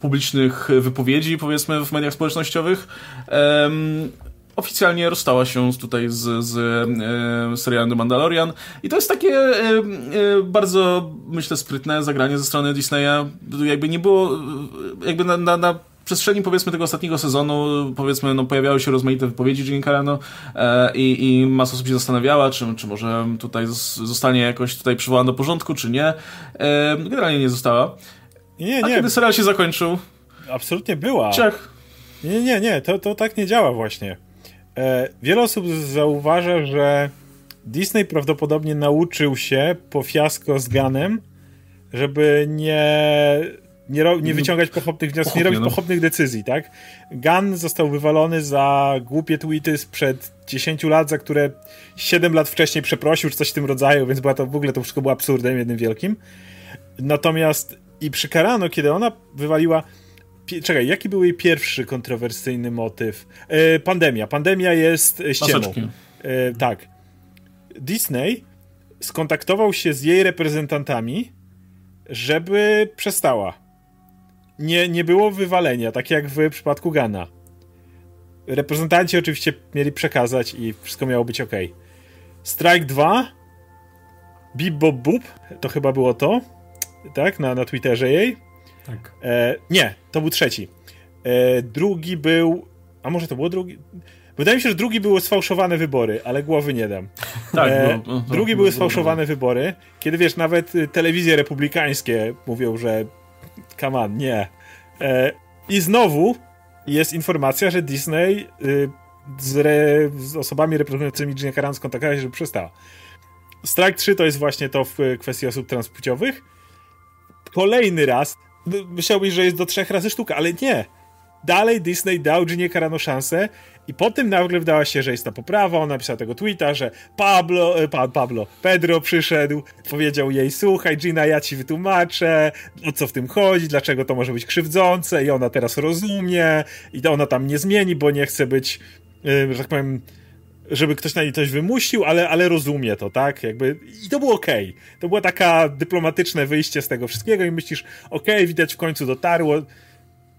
publicznych wypowiedzi, powiedzmy, w mediach społecznościowych oficjalnie rozstała się tutaj z, z e, serialem The Mandalorian i to jest takie e, e, bardzo, myślę, sprytne zagranie ze strony Disneya. Jakby nie było, e, jakby na, na, na przestrzeni powiedzmy tego ostatniego sezonu, powiedzmy, no, pojawiały się rozmaite wypowiedzi Gene Carano e, i, i masa osób się zastanawiała, czy, czy może tutaj zostanie jakoś tutaj przywołana do porządku, czy nie. E, generalnie nie została. Nie, nie. A kiedy serial się zakończył? Absolutnie była. Ciach. Nie, nie, nie, to, to tak nie działa właśnie. E, wiele osób zauważa, że Disney prawdopodobnie nauczył się po fiasko z Ganem, żeby nie, nie, ro, nie wyciągać pochopnych wniosków, nie robić no. pochopnych decyzji, tak? Gun został wywalony za głupie tweety sprzed 10 lat, za które 7 lat wcześniej przeprosił, czy coś w tym rodzaju, więc była to, w ogóle to wszystko było absurdem jednym wielkim. Natomiast i przy Karano, kiedy ona wywaliła Czekaj, jaki był jej pierwszy kontrowersyjny motyw? E, pandemia. Pandemia jest ściemą. E, tak. Disney skontaktował się z jej reprezentantami, żeby przestała. Nie, nie było wywalenia, tak jak w przypadku Gana. Reprezentanci oczywiście mieli przekazać i wszystko miało być ok. Strike 2 Bip Bob Boop, to chyba było to, tak, na, na Twitterze jej tak. E, nie, to był trzeci. E, drugi był. A może to było drugi? Wydaje mi się, że drugi były sfałszowane wybory, ale głowy nie dam. (laughs) Tak, e, no, no, drugi były sfałszowane wybory, kiedy wiesz, nawet y, telewizje republikańskie mówią, że come on, nie. E, I znowu jest informacja, że Disney y, z, re, z, osobami reprezentującymi Gina Carano skontaktowała się, żeby przestała. Strike 3 to jest właśnie to w kwestii osób transpłciowych. Kolejny raz myślałbyś, że jest do trzech razy sztuka, ale nie. Dalej Disney dał Ginie Carano szansę i potem nagle wdała się, że jest ta poprawa, ona napisała tego tweeta, że Pablo, e, pa, Pablo, Pedro przyszedł, powiedział jej, słuchaj Gina, ja ci wytłumaczę, o co w tym chodzi, dlaczego to może być krzywdzące. I ona teraz rozumie i ona tam nie zmieni, bo nie chce być, e, że tak powiem, żeby ktoś na niej coś wymusił, ale, ale rozumie to, tak? Jakby, I to było okej. Okay. To było taka dyplomatyczne wyjście z tego wszystkiego i myślisz, okej, okay, widać w końcu dotarło.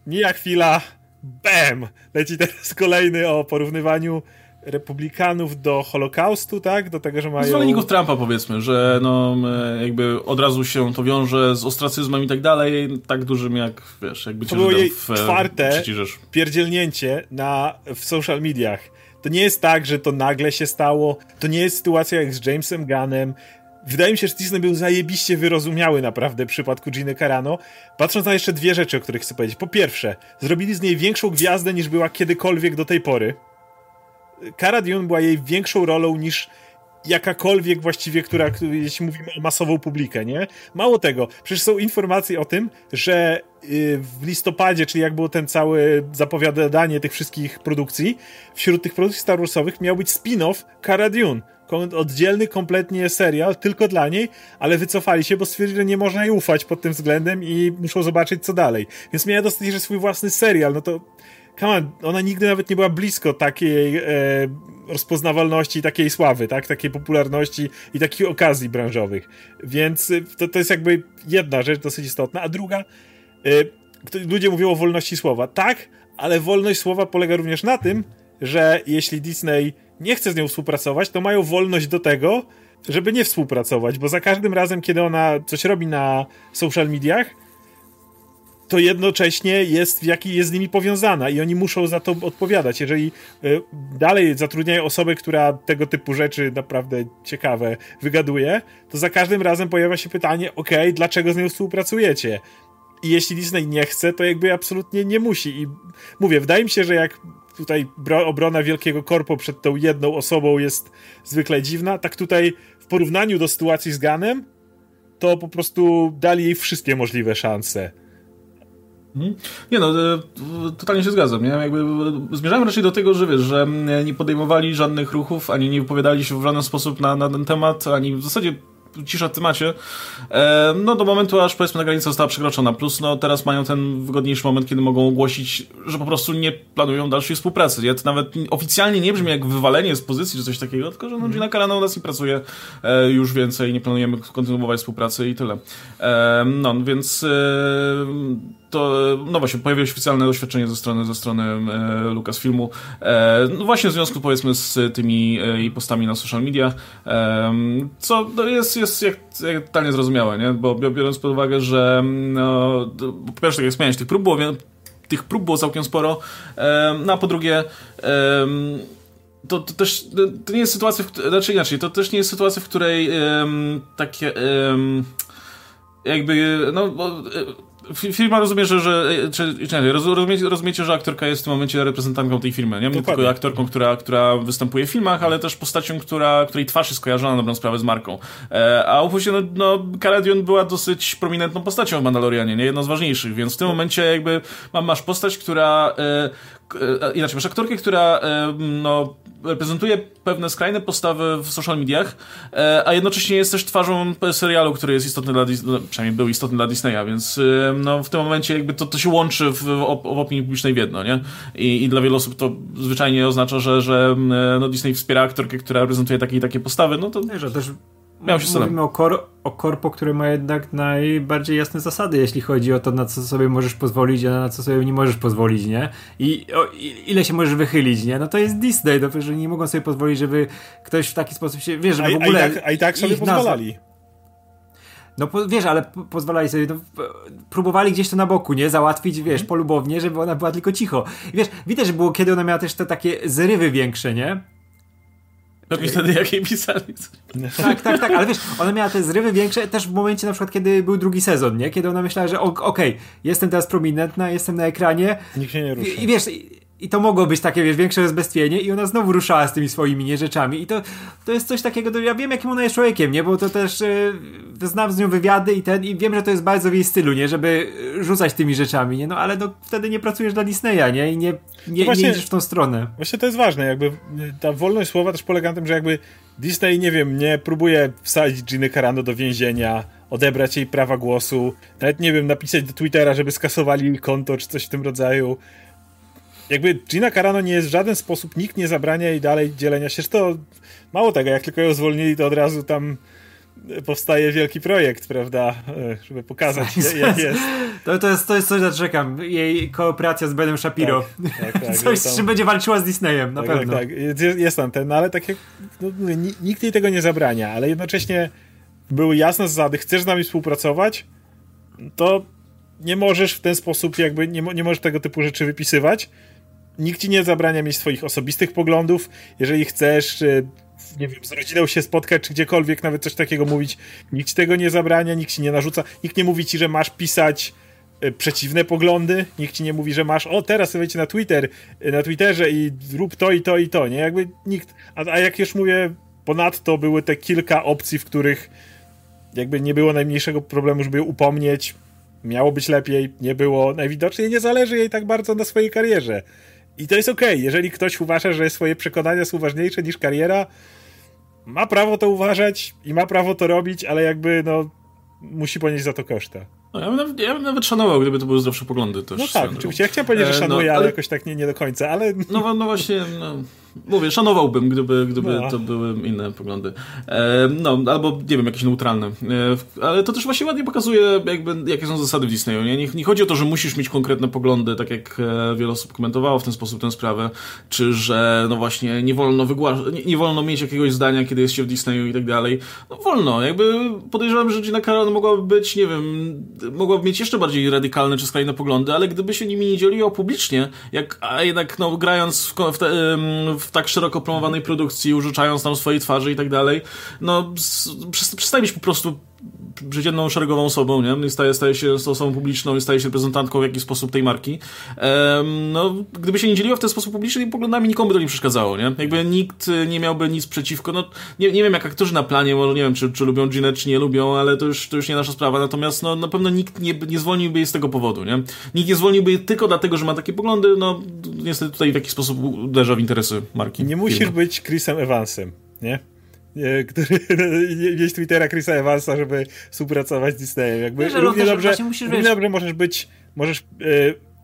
Mija chwila, bam! Leci teraz kolejny o porównywaniu republikanów do Holokaustu, tak? Do tego, że mają... Zwolenników Trumpa powiedzmy, że no jakby od razu się to wiąże z ostracyzmem i tak dalej, tak dużym jak, wiesz, jakby cię To było jej w, czwarte pierdzielnięcie na, w social mediach to nie jest tak, że to nagle się stało. To nie jest sytuacja jak z Jamesem Gunnem. Wydaje mi się, że Disney był zajebiście wyrozumiały naprawdę w przypadku Giny Carano. Patrząc na jeszcze dwie rzeczy, o których chcę powiedzieć. Po pierwsze, zrobili z niej większą gwiazdę niż była kiedykolwiek do tej pory. Cara Dune była jej większą rolą niż jakakolwiek właściwie, która, jeśli mówimy o masową publikę, nie? Mało tego, przecież są informacje o tym, że y, w listopadzie, czyli jak było ten cały zapowiadanie tych wszystkich produkcji, wśród tych produkcji Star Warsowych miał być spin-off Cara Dune. Oddzielny kompletnie serial, tylko dla niej, ale wycofali się, bo stwierdzili, że nie można jej ufać pod tym względem i muszą zobaczyć, co dalej. Więc miała dostać jeszcze swój własny serial, no to come on, ona nigdy nawet nie była blisko takiej e, rozpoznawalności, takiej sławy, tak? takiej popularności i takich okazji branżowych. Więc e, to, to jest jakby jedna rzecz dosyć istotna, a druga, e, ludzie mówią o wolności słowa. Tak, ale wolność słowa polega również na tym, że jeśli Disney nie chce z nią współpracować, to mają wolność do tego, żeby nie współpracować, bo za każdym razem, kiedy ona coś robi na social mediach, to jednocześnie jest, w jaki jest z nimi powiązana i oni muszą za to odpowiadać. Jeżeli y, dalej zatrudniają osobę, która tego typu rzeczy naprawdę ciekawe wygaduje, to za każdym razem pojawia się pytanie, ok, dlaczego z nią współpracujecie? I jeśli Disney nie chce, to jakby absolutnie nie musi. I mówię, wydaje mi się, że jak tutaj obrona wielkiego korpo przed tą jedną osobą jest zwykle dziwna, tak tutaj w porównaniu do sytuacji z Ganem, to po prostu dali jej wszystkie możliwe szanse. Mhm. Nie no, e, totalnie się zgadzam. Nie? Jakby zmierzałem raczej do tego, że wiesz, że nie podejmowali żadnych ruchów, ani nie wypowiadali się w żaden sposób na, na ten temat, ani w zasadzie cisza w temacie, e, no do momentu, aż powiedzmy ta granica została przekroczona. Plus, no teraz mają ten wygodniejszy moment, kiedy mogą ogłosić, że po prostu nie planują dalszej współpracy. Ja to nawet oficjalnie nie brzmi jak wywalenie z pozycji czy coś takiego, tylko że no, Gina Carano u nas nie pracuje e, już więcej, nie planujemy kontynuować współpracy i tyle. E, no, więc to, no właśnie, pojawiło się oficjalne oświadczenie ze strony, ze strony e, Lucasfilmu, e, no właśnie w związku powiedzmy z tymi e, postami na social media, e, co no, jest, jest jak, jak totalnie zrozumiałe, nie? Bo biorąc pod uwagę, że no, po pierwsze, tak jak wspomniałeś, tych prób było, tych prób było całkiem sporo, no a po drugie to, to, też to nie jest sytuacja, w, znaczy inaczej, to też nie jest sytuacja, w której takie jakby, no, bo, e, firma rozumie, że, że czy, czy rozumiecie, rozumiecie, że aktorka jest w tym momencie reprezentantką tej firmy, nie? nie tylko aktorką, która, która występuje w filmach, ale też postacią, która, której twarz jest kojarzona na dobrą sprawę z marką. E, a umówmy się, no, no Cara była dosyć prominentną postacią w Mandalorianie, nie? Jedną z ważniejszych, więc w tym momencie jakby masz postać, która e, inaczej, masz aktorkę, która e, no reprezentuje pewne skrajne postawy w social mediach, e, a jednocześnie jest też twarzą serialu, który jest istotny dla Disneya, no, przynajmniej był istotny dla Disneya, więc e, no, w tym momencie jakby to, to się łączy w, w, opinii publicznej w jedno, nie? I, I, dla wielu osób to zwyczajnie oznacza, że, że no, Disney wspiera aktorkę, która reprezentuje takie i takie postawy, no to... Że też Miał się Mówimy o, kor o korpo, które ma jednak najbardziej jasne zasady, jeśli chodzi o to, na co sobie możesz pozwolić, a na co sobie nie możesz pozwolić, nie? I o, ile się możesz wychylić, nie? No to jest Disney, to że nie mogą sobie pozwolić, żeby ktoś w taki sposób się, wiesz, żeby w ogóle... A, i tak, a i tak sobie pozwalali. No po, wiesz, ale pozwalali sobie, no, próbowali gdzieś to na boku, nie? Załatwić, wiesz, mhm. polubownie, żeby ona była tylko cicho. I wiesz, widać, że było, kiedy ona miała też te takie zrywy większe, nie? Pewnie wtedy jak jej pisali. Tak, tak, tak, ale wiesz, ona miała te zrywy większe też w momencie na przykład, kiedy był drugi sezon, nie? Kiedy ona myślała, że okej, okay, jestem teraz prominentna, jestem na ekranie. Nikt się nie rusza. I, i wiesz, i to mogło być takie, wiesz, większe rozbestwienie i ona znowu ruszała z tymi swoimi nie rzeczami i to, to jest coś takiego, to ja wiem jakim ona jest człowiekiem, nie, bo to też e, znam z nią wywiady i ten, i wiem, że to jest bardzo w jej stylu, nie, żeby rzucać tymi rzeczami, nie, no ale no, wtedy nie pracujesz dla Disneya, nie, i nie, nie, właśnie, nie idziesz w tą stronę. Właśnie to jest ważne, jakby ta wolność słowa też polega na tym, że jakby Disney, nie wiem, nie próbuje wsadzić Ginny Carano do więzienia, odebrać jej prawa głosu, nawet nie wiem, napisać do Twittera, żeby skasowali konto, czy coś w tym rodzaju jakby Gina Carano nie jest w żaden sposób, nikt nie zabrania jej dalej dzielenia się. To mało tego, jak tylko ją zwolnili, to od razu tam powstaje wielki projekt, prawda, e, żeby pokazać, jak jest. To, to, jest, to jest coś, na co czekam. Jej kooperacja z Benem Shapiro. Tak, tak, tak, coś, z czym będzie walczyła z Disneyem, na tak, pewno. Tak, tak. Jest tam ten, no ale tak jak, no, nikt jej tego nie zabrania, ale jednocześnie były jasne zasady, chcesz z nami współpracować, to nie możesz w ten sposób jakby, nie, nie możesz tego typu rzeczy wypisywać, nikt ci nie zabrania mieć swoich osobistych poglądów. Jeżeli chcesz, e, nie wiem, z rodziną się spotkać, czy gdziekolwiek nawet coś takiego mówić, nikt ci tego nie zabrania, nikt ci nie narzuca, nikt nie mówi ci, że masz pisać e, przeciwne poglądy, nikt ci nie mówi, że masz, o teraz wejdź na Twitter, e, na Twitterze i rób to i to i to, nie? Jakby nikt, a, a jak już mówię, ponadto były te kilka opcji, w których jakby nie było najmniejszego problemu, żeby upomnieć, miało być lepiej, nie było, najwidoczniej nie zależy jej tak bardzo na swojej karierze. I to jest okej, okay. jeżeli ktoś uważa, że swoje przekonania są ważniejsze niż kariera, ma prawo to uważać i ma prawo to robić, ale jakby no musi ponieść za to koszta. No, ja, bym nawet, ja bym nawet szanował, gdyby to były zdrowsze poglądy też. No tak, oczywiście. Ja chciałem powiedzieć, że e, szanuję, no, ale... ale... jakoś tak nie, nie do końca, ale... No, no właśnie, no, mówię, szanowałbym, gdyby, gdyby no. to były inne poglądy. E, no, albo, nie wiem, jakieś neutralne. E, ale to też właśnie ładnie pokazuje, jakby, jakie są zasady w Disneyu. Nie? Nie, nie chodzi o to, że musisz mieć konkretne poglądy, tak jak e, wiele osób komentowało w ten sposób tę sprawę, czy że, no właśnie, nie wolno wygłaszać, nie, nie, wolno mieć jakiegoś zdania, kiedy jest się w Disneyu i tak dalej. No wolno, jakby podejrzewam, że Gina Carano mogłaby być, nie wiem, mogłaby mieć jeszcze bardziej radykalne czy skrajne poglądy, ale gdyby się nimi nie dzieliło publicznie, jak, a jednak no, grając w, w, te, w tak szeroko promowanej produkcji, użyczając tam swojej twarzy i tak dalej, no przestaje być po prostu przeciętną szeregową osobą, nie? Staje, staje się osobą publiczną i staje się reprezentantką w jakiś sposób tej marki. Ehm, no, gdyby się nie dzieliło w ten sposób publiczny, poglądami nikomu by to nie przeszkadzało, nie? Jakby nikt nie miałby nic przeciwko, no nie, nie wiem jak aktorzy na planie, może nie wiem czy, czy lubią Ginę, czy nie lubią, ale to już, to już nie nasza sprawa, natomiast no na pewno nikt nie, nie zwolniłby jej z tego powodu, nie? Nikt nie zwolniłby jej tylko dlatego, że ma takie poglądy, no niestety tutaj w jakiś sposób uderza w interesy marki. Nie musisz być Chrisem Evansem, nie? Który (laughs) mieć Twittera Chrisa Evansa, żeby współpracować z Disneyem. Jakby Wiesz, równie dobrze, równie dobrze możesz być, możesz e,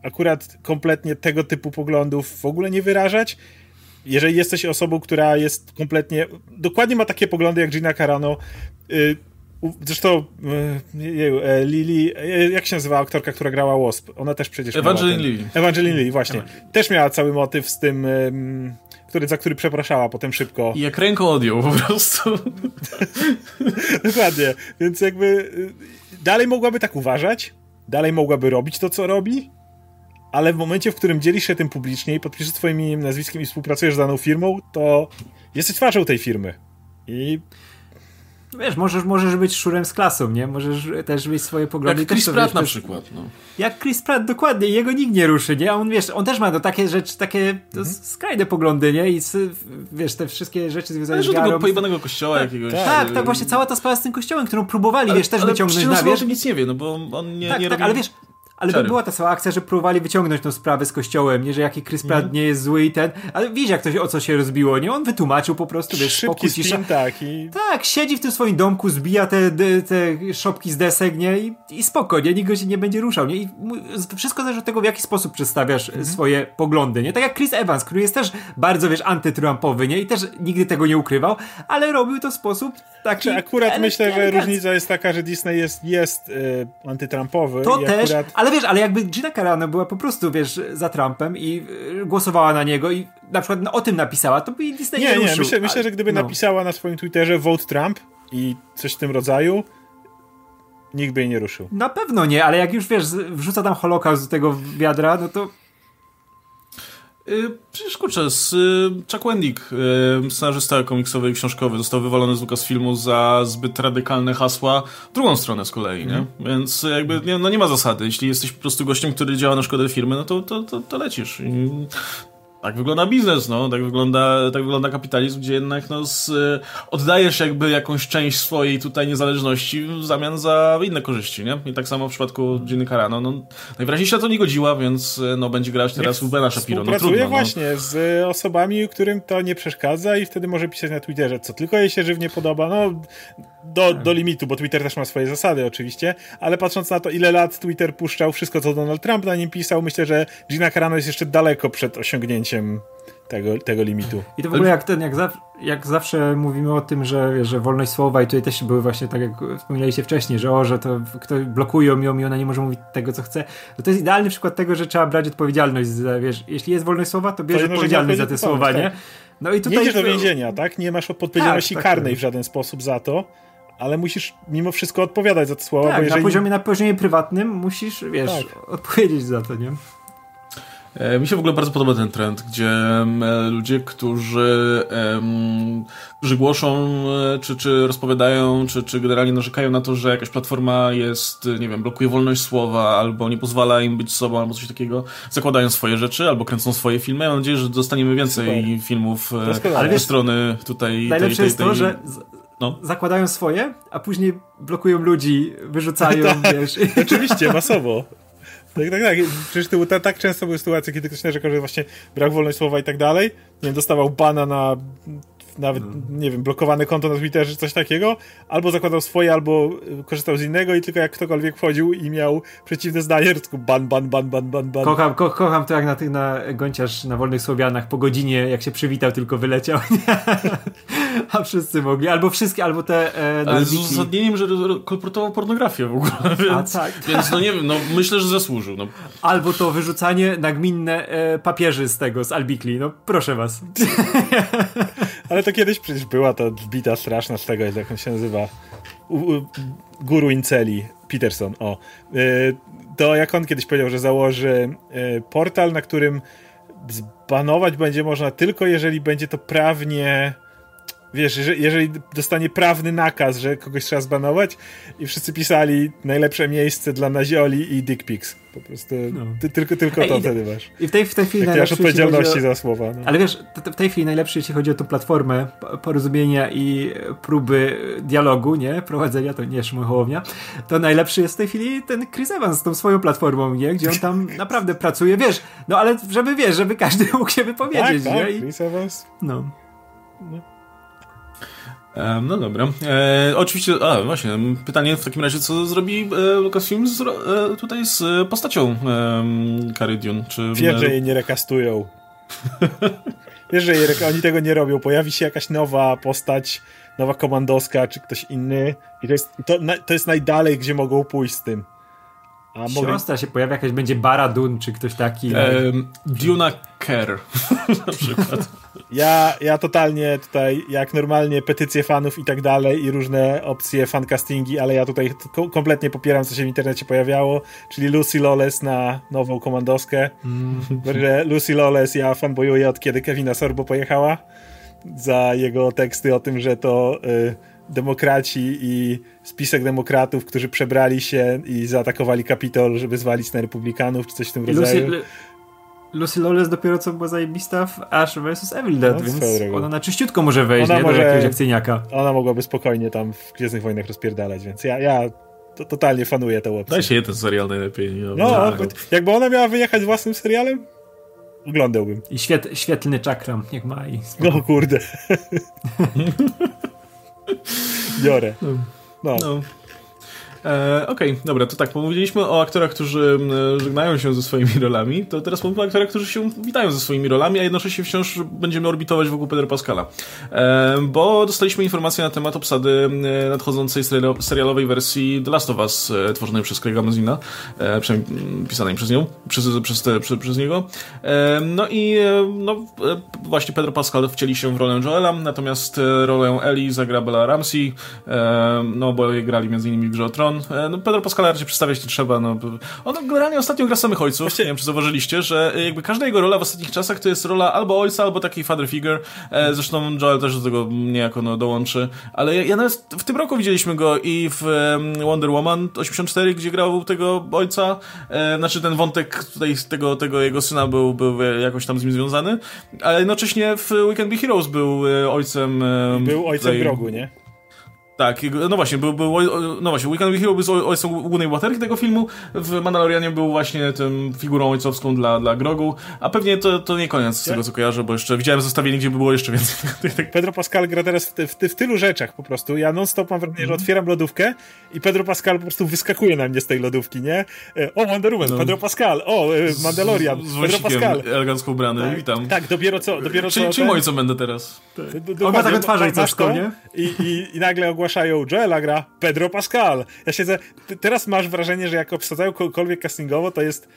akurat kompletnie tego typu poglądów w ogóle nie wyrażać. Jeżeli jesteś osobą, która jest kompletnie, dokładnie ma takie poglądy jak Gina Carano, e, Zresztą e, Lili, e, jak się nazywa aktorka, która grała Wasp? Ona też przecież Evangeline Lilly. Evangeline Lilly, właśnie. Też miała cały motyw z tym, który, za który przepraszała potem szybko. I jak ręką odjął po prostu. (laughs) Dokładnie. Więc jakby y, dalej mogłaby tak uważać, dalej mogłaby robić to, co robi, ale w momencie, w którym dzielisz się tym publicznie i podpiszesz swoim nazwiskiem i współpracujesz z daną firmą, to jesteś twarzą tej firmy. I Wiesz, możesz, możesz być szurem z klasą, nie? Możesz też mieć swoje poglądy. Jak Chris Pratt wiesz, na przykład, no. Jak Chris Pratt, dokładnie. Jego nikt nie ruszy, nie? A on, wiesz, on też ma no, takie rzeczy, takie mhm. skrajne poglądy, nie? I wiesz, te wszystkie rzeczy związane z wiarą. tego pojebanego kościoła tak, jakiegoś. Tak, tak, tak, właśnie cała ta sprawa z tym kościołem, którą próbowali, ale, wiesz, też ale wyciągnąć na wierzch. nic nie wie, no bo on nie, tak, nie tak, robi... ale wiesz, ale to była ta cała akcja, że próbowali wyciągnąć tą sprawę z kościołem, nie, że jaki Chris Pratt mm. nie jest zły i ten, ale wiesz jak to, o co się rozbiło, nie? On wytłumaczył po prostu, wiesz, Szybki spokój, tak. I... Tak, siedzi w tym swoim domku, zbija te, te, szopki z desek, nie? I, i spoko, nie? Nikt go się nie będzie ruszał, nie? I wszystko zależy od tego, w jaki sposób przedstawiasz mm. swoje poglądy, nie? Tak jak Chris Evans, który jest też bardzo, wiesz, antytrumpowy, nie? I też nigdy tego nie ukrywał, ale robił to w sposób taki... Czy akurat myślę, że różnica jest taka, że Disney jest, jest y, antytrumpowy. To też, akurat... ale wiesz, ale jakby Gina Carano była po prostu, wiesz, za Trumpem i y, głosowała na niego i na przykład o tym napisała, to by Disney nie Nie, nie, myślę, myślę, że gdyby no. napisała na swoim Twitterze vote Trump i coś w tym rodzaju, nikt by jej nie ruszył. Na pewno nie, ale jak już, wiesz, wrzuca tam Holokaust do tego wiadra, no to przecież kurczę, z y, Chuck Wendick, y, scenarzysta komiksowy i książkowy, został wywalony z Lucasfilmu za zbyt radykalne hasła w drugą stronę z kolei, nie? Mm. Więc jakby nie, no nie ma zasady. Jeśli jesteś po prostu gościem, który działa na szkodę firmy, no to, to, to, to lecisz. I tak wygląda biznes, no, tak wygląda, tak wygląda kapitalizm, gdzie jednak no, z, oddajesz jakby jakąś część swojej tutaj niezależności w zamian za inne korzyści, nie? I tak samo w przypadku Ginny Carano, no, najwyraźniej się na to nie godziła, więc no, będzie grać teraz u Bena Shapiro. No, trudno, no. właśnie z osobami, którym to nie przeszkadza i wtedy może pisać na Twitterze, co tylko jej się żywnie podoba, no, do, do limitu, bo Twitter też ma swoje zasady oczywiście, ale patrząc na to, ile lat Twitter puszczał wszystko, co Donald Trump na nim pisał, myślę, że Gina Carano jest jeszcze daleko przed osiągnięciem tego, tego limitu. I to w ogóle jak ten, jak, zaw, jak zawsze mówimy o tym, że, wiesz, że wolność słowa i tutaj też były właśnie tak, jak wspominaliście wcześniej, że o, że to ktoś blokują ją i ona nie może mówić tego, co chce. No to jest idealny przykład tego, że trzeba brać odpowiedzialność za, wiesz, jeśli jest wolność słowa, to bierz odpowiedzialność za te słowa, tak. nie? No i tutaj... Nie idziesz do więzienia, tak? Nie masz odpowiedzialności tak, tak, karnej tak. w żaden sposób za to ale musisz mimo wszystko odpowiadać za te słowa. Tak, bo jeżeli... na, poziomie, na poziomie prywatnym musisz, wiesz, tak. odpowiedzieć za to, nie? E, mi się w ogóle bardzo podoba ten trend, gdzie ludzie, którzy, którzy głoszą, e, czy, czy rozpowiadają, czy, czy generalnie narzekają na to, że jakaś platforma jest, nie wiem, blokuje wolność słowa, albo nie pozwala im być sobą, albo coś takiego, zakładają swoje rzeczy, albo kręcą swoje filmy. Mam nadzieję, że dostaniemy więcej Super. filmów ze strony tutaj. Najlepsze tej, tej, tej, jest to, że no. zakładają swoje, a później blokują ludzi, wyrzucają, (laughs) tak, wiesz. (laughs) Oczywiście, masowo. Tak, tak, tak. Przecież to, tak, tak często były sytuacje, kiedy ktoś narzekał, że właśnie brak wolności słowa i tak dalej. Nie wiem, dostawał bana na nawet, no. nie wiem, blokowane konto na Twitterze czy coś takiego, albo zakładał swoje, albo y, korzystał z innego i tylko jak ktokolwiek wchodził i miał przeciwne zdanie, tylko ban, ban, ban, ban, ban, ban. Kocham, ko kocham to jak na tych na Gonciarz na Wolnych Słowianach po godzinie, jak się przywitał, tylko wyleciał. (laughs) A wszyscy mogli, albo wszystkie, albo te e, Ale z uzasadnieniem, że kolportował pornografię w ogóle, więc, A, tak. więc no nie wiem, no myślę, że zasłużył. No. Albo to wyrzucanie nagminne e, papieży z tego, z Albikli, no proszę was. (laughs) Ale to kiedyś przecież była ta wbita straszna z tego, jak on się nazywa. U, u, guru Inceli, Peterson, o. Y, to jak on kiedyś powiedział, że założy y, portal, na którym zbanować będzie można tylko jeżeli będzie to prawnie wiesz, jeżeli, jeżeli dostanie prawny nakaz, że kogoś trzeba zbanować i wszyscy pisali najlepsze miejsce dla nazioli i dick pics. Po prostu no. ty, tylko, tylko to wtedy masz. I w tej, w tej chwili Jak masz odpowiedzialności o... za słowa. No. Ale wiesz, w tej chwili najlepsze jeśli chodzi o tą platformę porozumienia i próby dialogu, nie? Prowadzenia, to nie Szymon Hołownia, to najlepszy jest w tej chwili ten Chris Evans z tą swoją platformą, nie? Gdzie on tam (laughs) naprawdę pracuje, wiesz, no ale żeby, wiesz, żeby każdy (laughs) mógł się wypowiedzieć, tak, nie? Tak, Chris Evans. No. no. No dobra. E, oczywiście, a właśnie, pytanie w takim razie, co zrobi e, Lucasfilm z, e, tutaj z postacią e, Dune? Czy, Wiem, że jej nie rekastują. (laughs) Wiesz, że jej, oni tego nie robią. Pojawi się jakaś nowa postać nowa komandowska, czy ktoś inny. I to jest, to, to jest najdalej, gdzie mogą pójść z tym. A Siostra się pojawia, jakaś będzie Baradun, czy ktoś taki. Um, Duna Kerr (laughs) na przykład. Ja, ja totalnie tutaj, jak normalnie petycje fanów i tak dalej i różne opcje fancastingi, ale ja tutaj kompletnie popieram, co się w internecie pojawiało, czyli Lucy Lawless na nową komandoskę. Mm. Lucy Lawless ja fanbojuję od kiedy Kevina Sorbo pojechała za jego teksty o tym, że to y, demokraci i spisek demokratów, którzy przebrali się i zaatakowali Kapitol, żeby zwalić na republikanów, czy coś w tym rodzaju. Lucy, Lucy Lawless dopiero co była zajebista w Ash vs. Evil Dead, no, więc ona na czyściutko może wejść, ona nie? Może, do jakiegoś akcyjniaka. Ona mogłaby spokojnie tam w Gwiezdnych Wojnach rozpierdalać, więc ja, ja to totalnie fanuję tę opcję. Daj się ten serial najlepiej. Nie? No, tak. jakby ona miała wyjechać własnym serialem, oglądałbym. I świet, świetlny czakram, niech ma i No kurde. (laughs) Biorę. No. no. no. E, Okej, okay, dobra, to tak, pomówiliśmy o aktorach, którzy żegnają się ze swoimi (laughs) rolami, to teraz pomówimy o aktorach, którzy się witają ze swoimi rolami, a jednocześnie wciąż będziemy orbitować wokół Pedro Pascala. E, bo dostaliśmy informacje na temat obsady nadchodzącej serialowej wersji The Last of Us, e, tworzonej przez Craiga Mazina, e, przynajmniej pisanej przez nią, przez, przez, te, przez, przez niego. E, no i e, no, właśnie Pedro Pascal wcieli się w rolę Joela, natomiast rolę Ellie zagra Bella Ramsey, no bo grali m.in. w grze o Tron, E, no Pedro Pascal raczej przedstawiać nie trzeba. No. On generalnie ostatnio gra samych ojców. Właśnie... Nie wiem, czy zauważyliście, że jakby każda jego rola w ostatnich czasach to jest rola albo ojca, albo taki father figure. E, zresztą Joel też do tego niejako no, dołączy. Ale ja, ja nawet w tym roku widzieliśmy go i w Wonder Woman 84, gdzie grał tego ojca. E, znaczy ten wątek tutaj tego, tego jego syna był, był jakoś tam z nim związany. Ale jednocześnie w Weekend Be Heroes był ojcem... Był ojcem tutaj... grogu, nie? Tak, no właśnie, był, był, no właśnie, Weekend Hero był ojcem głównej bohaterki tego filmu, w Mandalorianie był właśnie tym figurą ojcowską dla, dla Grogu, a pewnie to, to nie koniec z tego, co kojarzę, bo jeszcze widziałem zestawienie, gdzie by było jeszcze więcej. (laughs) Pedro Pascal gra teraz w, w, w tylu rzeczach po prostu. Ja non-stop mam wrażenie, że mhm. otwieram lodówkę i Pedro Pascal po prostu wyskakuje na mnie z tej lodówki, nie? E, o, Wonder Woman, no. Pedro Pascal, o, e, Mandalorian, z, z Pedro Pascal. elegancko ubrany, tak, witam. Tak, dopiero co, dopiero Czy, co. Czym ojcem będę teraz? Tak. On ma taką twarzę i nie? I, i, I nagle ogłaszają Joela gra Pedro Pascal. Ja siedzę, teraz masz wrażenie, że jak obsadzają kogokolwiek castingowo, to jest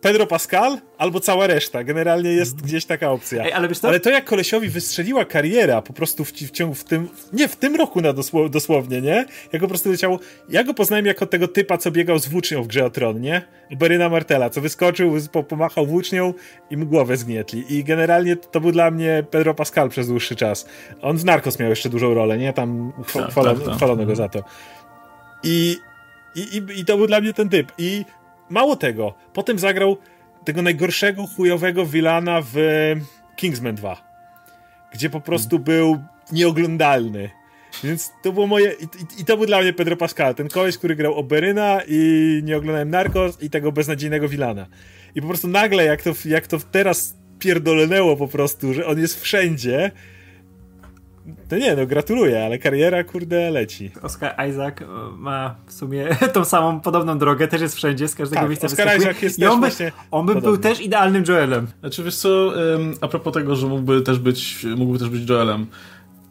Pedro Pascal albo cała reszta. Generalnie jest mm. gdzieś taka opcja. Ej, ale, ale to jak kolesiowi wystrzeliła kariera po prostu w, w ciągu w tym, nie w tym roku na dosł dosłownie, nie? Jak po prostu leciało, ja go poznałem jako tego typa, co biegał z włócznią w grze o Tron, nie? Beryna Martela, co wyskoczył, pomachał włócznią i mu głowę zgnietli. I generalnie to był dla mnie Pedro Pascal przez dłuższy czas. On w Narcos miał jeszcze dużą rolę, nie? Tam tak, chwalono, tak, tak. chwalono go za to. I, i, I to był dla mnie ten typ. I Mało tego, potem zagrał tego najgorszego, chujowego wilana w Kingsman 2, gdzie po prostu był nieoglądalny. Więc to było moje. I, i, I, to był dla mnie Pedro Pascal, ten koleś, który grał Oberyna i nie oglądałem Narcos i tego beznadziejnego Wilana. I po prostu nagle, jak to, jak to teraz pierdolnęło po prostu, że on jest wszędzie, no nie, no gratuluję, ale kariera kurde leci. Oscar Isaac e, ma w sumie (laughs) tą samą podobną drogę, też jest wszędzie, z każdego tak, miejsca Oscar wyskakuje. Isaac jest I on by, on by był też idealnym Joelem. Znaczy wiesz co, a propos tego, że mógłby też być, mógłby też być Joelem.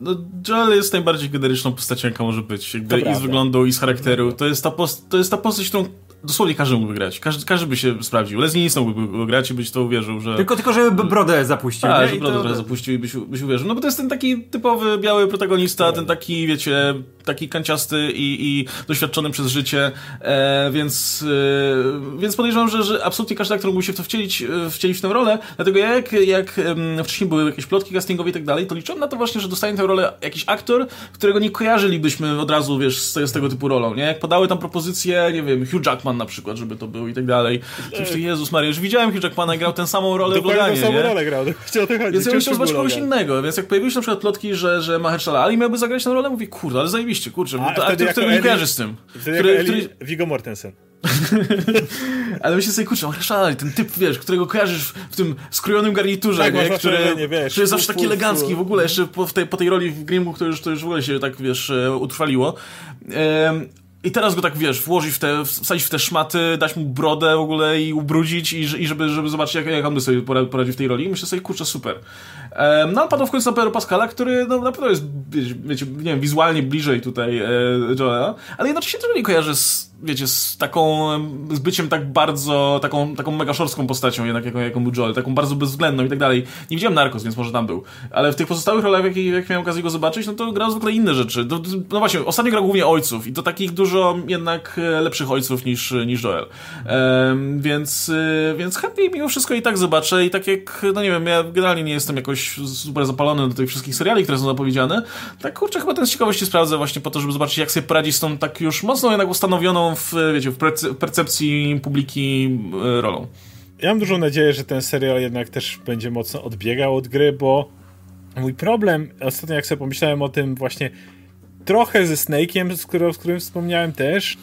No, Joel jest najbardziej generyczną postacią, jaka może być. Jakby i z wyglądu, i z charakteru. To jest ta, post to jest ta postać, którą dosłownie każdy mógłby grać. Każdy, każdy by się sprawdził. Leslie Nielsen mógłby grać i byś to uwierzył, że... Tylko, tylko żeby brodę zapuścił. Tak, żeby brodę to... zapuścił i byś, byś uwierzył. No bo to jest ten taki typowy biały protagonista, tak. ten taki, wiecie, taki kanciasty i, i doświadczony przez życie, e, więc, e, więc podejrzewam, że, że absolutnie każdy aktor mógł się w to wcielić, e, wcielić w tę rolę, dlatego jak, jak wcześniej były jakieś plotki castingowe i tak dalej, to liczyłem na to właśnie, że dostanie tę rolę jakiś aktor, którego nie kojarzylibyśmy od razu, wiesz, z, z tego typu rolą, nie? Jak podały tam propozycję, nie wiem, Hugh Jackman na przykład, żeby to był i tak dalej. Coś Jezus Maria, już widziałem Hugh Jackmana grał tę samą rolę Dokładnie w Loganie, samą rolę grał, (laughs) o to chodzi. Więc ja bym chciał zobaczyć kogoś innego, więc jak pojawiły się na przykład plotki, że, że Mahershala Ali miałby zagrać tę rolę, mówię, kurde, ale zajebiście, kurczę, A, to aktor, który nie kojarzy z tym. Wtedy który, Eli, który... Viggo Mortensen. (laughs) Ale myślę sobie, kurczę, Mahershala ten typ, wiesz, którego kojarzysz w tym skrojonym garniturze, tak, nie? Który, nie, wiesz, który jest zawsze taki elegancki w ogóle, jeszcze po, tej, po tej roli w Grimgu, to już, to już w ogóle się tak, wiesz, e, utrwaliło. I teraz go tak, wiesz, włożyć w te, wsadzić w te szmaty, dać mu brodę w ogóle i ubrudzić i, i żeby, żeby zobaczyć, jak, jak on by sobie poradził w tej roli. I myślę sobie, kurczę, super. Um, no, padł w końcu na Pedro Pascala, który no, na pewno jest, wiecie, nie wiem, wizualnie bliżej tutaj e, Joela, ale jednocześnie trochę nie kojarzy z, wiecie, z taką, z byciem tak bardzo, taką, taką mega szorską postacią jednak, jaką, jaką był Joel, taką bardzo bezwzględną i tak dalej. Nie widziałem Narcos, więc może tam był. Ale w tych pozostałych rolach, jak, jak miałem okazję go zobaczyć, no to grał zwykle inne rzeczy. No, no właśnie, ostatnio grał głównie ojców i to takich dużo jednak e, lepszych ojców niż, niż Joel. Um, więc, e, więc chętnie mimo wszystko i tak zobaczę i tak jak, no nie wiem, ja generalnie nie jestem jakoś super zapalony do tych wszystkich seriali, które są zapowiedziane, tak kurczę, chyba ten z ciekawości sprawdzę właśnie po to, żeby zobaczyć, jak sobie poradzić z tą tak już mocno jednak ustanowioną w, wiecie, w percepcji publiki e, rolą. Ja mam dużą nadzieję, że ten serial jednak też będzie mocno odbiegał od gry, bo mój problem, ostatnio jak sobie pomyślałem o tym właśnie trochę ze Snake'iem, z, którym, z którym wspomniałem też,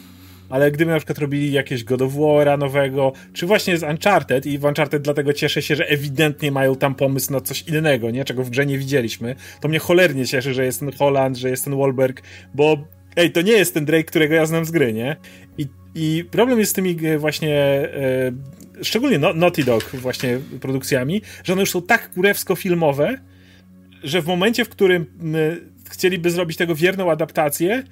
ale gdyby na przykład robili jakieś God of War'a nowego, czy właśnie z Uncharted i w Uncharted dlatego cieszę się, że ewidentnie mają tam pomysł na coś innego, nie? Czego w grze nie widzieliśmy. To mnie cholernie cieszy, że jest ten Holland, że jest ten Wahlberg, bo ej, to nie jest ten Drake, którego ja znam z gry, nie? I, i problem jest z tymi e, właśnie e, szczególnie no, Naughty Dog właśnie produkcjami, że one już są tak kurewsko-filmowe, że w momencie, w którym chcieliby zrobić tego wierną adaptację,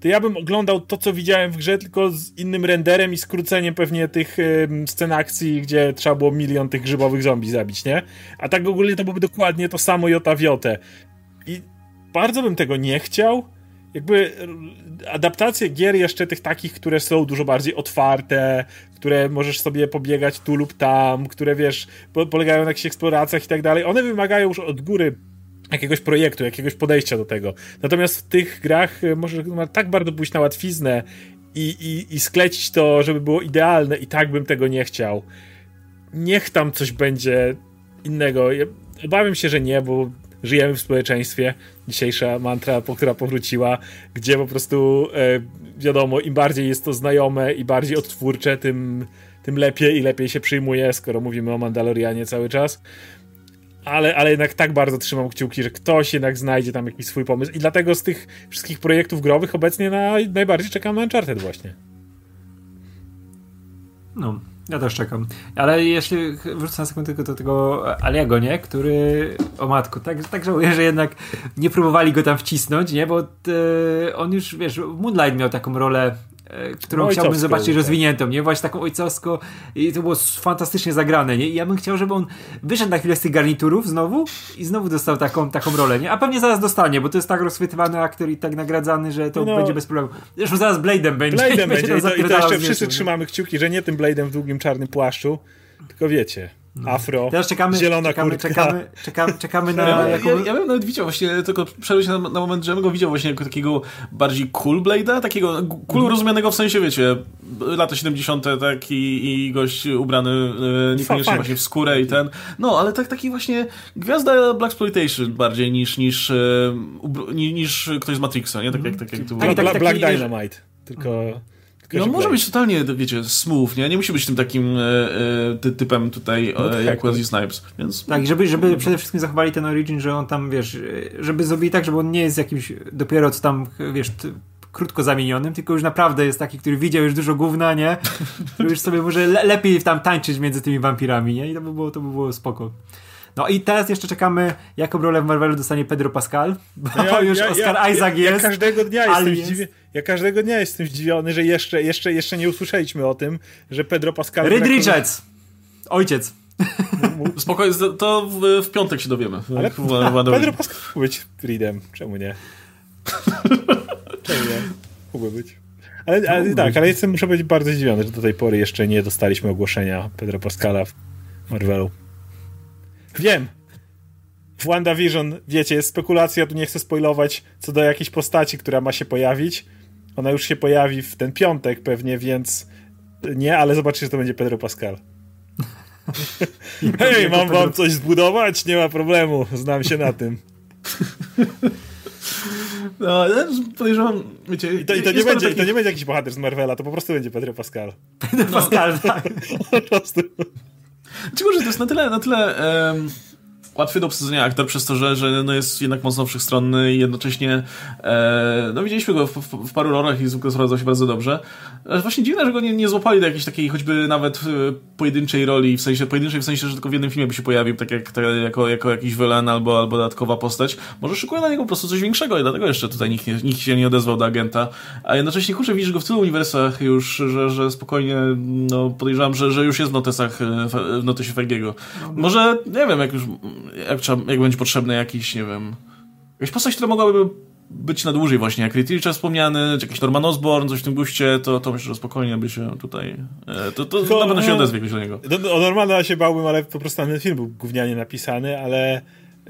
to ja bym oglądał to, co widziałem w grze, tylko z innym renderem i skróceniem pewnie tych y, scen akcji, gdzie trzeba było milion tych grzybowych zombie zabić, nie? A tak ogólnie to byłoby dokładnie to samo jota w jotę. I bardzo bym tego nie chciał. Jakby adaptacje gier jeszcze tych takich, które są dużo bardziej otwarte, które możesz sobie pobiegać tu lub tam, które wiesz, polegają na jakichś eksploracjach i tak dalej, one wymagają już od góry jakiegoś projektu, jakiegoś podejścia do tego. Natomiast w tych grach e, może tak bardzo pójść na łatwiznę i, i, i sklecić to, żeby było idealne i tak bym tego nie chciał. Niech tam coś będzie innego. Ja obawiam się, że nie, bo żyjemy w społeczeństwie. Dzisiejsza mantra, po która powróciła, gdzie po prostu e, wiadomo, im bardziej jest to znajome i bardziej odtwórcze, tym, tym lepiej i lepiej się przyjmuje, skoro mówimy o Mandalorianie cały czas ale, ale jednak tak bardzo trzymam kciuki, że ktoś jednak znajdzie tam jakiś swój pomysł i dlatego z tych wszystkich projektów growych obecnie na, najbardziej czekam na Uncharted właśnie. No, ja też czekam. Ale jeśli wrócę na sekundę tylko do tego Aliego, nie? Który, o matku, tak, tak żałuję, że jednak nie próbowali go tam wcisnąć, nie? Bo e, on już, wiesz, Moonlight miał taką rolę E, którą chciałbym zobaczyć tak. rozwiniętą, nie? Właśnie taką ojcowską i to było fantastycznie zagrane, nie? I ja bym chciał, żeby on wyszedł na chwilę z tych garniturów znowu i znowu dostał taką, taką rolę, nie? A pewnie zaraz dostanie, bo to jest tak rozchwytywany aktor i tak nagradzany, że to no, będzie bez problemu. Zresztą zaraz Blade'em będzie. Blade'em (laughs) będzie, i to, i to jeszcze wszyscy trzymamy kciuki, że nie tym Blade'em w długim czarnym płaszczu, tylko wiecie. Afro, Teraz czekamy, zielona czekamy, kurtka. Czekamy, czekamy, czekamy na... Ja, ja, ja, bym nawet widział właśnie, tylko przerwę się na, na moment, że ja bym go widział właśnie jako takiego bardziej cool Blade'a, takiego cool mm. rozumianego w sensie, wiecie, lata 70 tak i, i gość ubrany e, niekoniecznie właśnie w skórę i ten, no, ale tak taki właśnie gwiazda Black Exploitation bardziej niż, niż, e, niż, niż ktoś z Matrixa, nie? Tak jak, tak jak to było. Tak, tak, Black Dynamite, tylko... I on może być totalnie, wiecie, smooth, nie? Nie musi być tym takim e, e, typem tutaj e, no tak, jak Wesley Snipes, więc... Tak, żeby, żeby przede wszystkim zachowali ten origin, że on tam, wiesz, żeby zrobili tak, żeby on nie jest jakimś dopiero co tam, wiesz, krótko zamienionym, tylko już naprawdę jest taki, który widział już dużo gówna, nie? (laughs) Który już sobie może le lepiej tam tańczyć między tymi wampirami, nie? I to by było, to by było spoko. No i teraz jeszcze czekamy, jaką rolę w Marvelu dostanie Pedro Pascal, bo no ja, już ja, Oscar ja, Isaac jest. Ja każdego dnia jestem zdziwiony. Ja każdego dnia jestem zdziwiony, że jeszcze, jeszcze, jeszcze nie usłyszeliśmy o tym, że Pedro Pascal... Reed Richards! Ojciec. Spokojnie, to w, w, piątek się dowiemy. Ale w, w, Pedro Pascal mógł być Reedem. Czemu nie? (laughs) Czemu nie? Mógłby być. Ale, ale tak, ale jestem, muszę być bardzo zdziwiony, że do tej pory jeszcze nie dostaliśmy ogłoszenia Pedro Pascala w Marvelu. Wiem. W WandaVision, wiecie, jest spekulacja, tu nie chcę spoilować, co do jakiejś postaci, która ma się pojawić. Ona już się pojawi w ten piątek pewnie, więc nie, ale zobaczycie, że to będzie Pedro Pascal. (laughs) Hej, mam wam coś zbudować? Nie ma problemu, znam się na tym. No, podejrzewam, wiecie... I to, i to nie, będzie, taki... to nie będzie jakiś bohater z Marvela, to po prostu będzie Pedro Pascal. Pedro Pascal, no. tak. (laughs) po prostu. Czy może to jest na tyle, na tyle um, łatwy do obsadzenia aktor przez to, że, że no jest jednak mocno wszechstronny i jednocześnie e, no widzieliśmy go w, w, w paru rolach i zwykle sprawdzał się bardzo dobrze. Ale właśnie dziwne, że go nie, nie złapali do jakiejś takiej choćby nawet e, pojedynczej roli, w sensie pojedynczej w sensie, że tylko w jednym filmie by się pojawił, tak jak tak, jako, jako jakiś villain albo, albo dodatkowa postać. Może szukuje na niego po prostu coś większego i dlatego jeszcze tutaj nikt, nie, nikt się nie odezwał do agenta. A jednocześnie kurczę, widzisz go w tylu uniwersach już, że, że spokojnie no, podejrzewam, że, że już jest w notesach, e, w notesie Feigiego. Może, nie wiem, jak już jak, trzeba, jak będzie potrzebny jakiś, nie wiem, jakaś postać, która mogłaby być na dłużej właśnie, jak Ray wspomniany, czy jakiś Norman Osborn, coś w tym guście, to, to myślę, że spokojnie by się tutaj, e, to, to, to na pewno się no, odezwie do niego. O Normana się bałbym, ale po prostu ten film był gównianie napisany, ale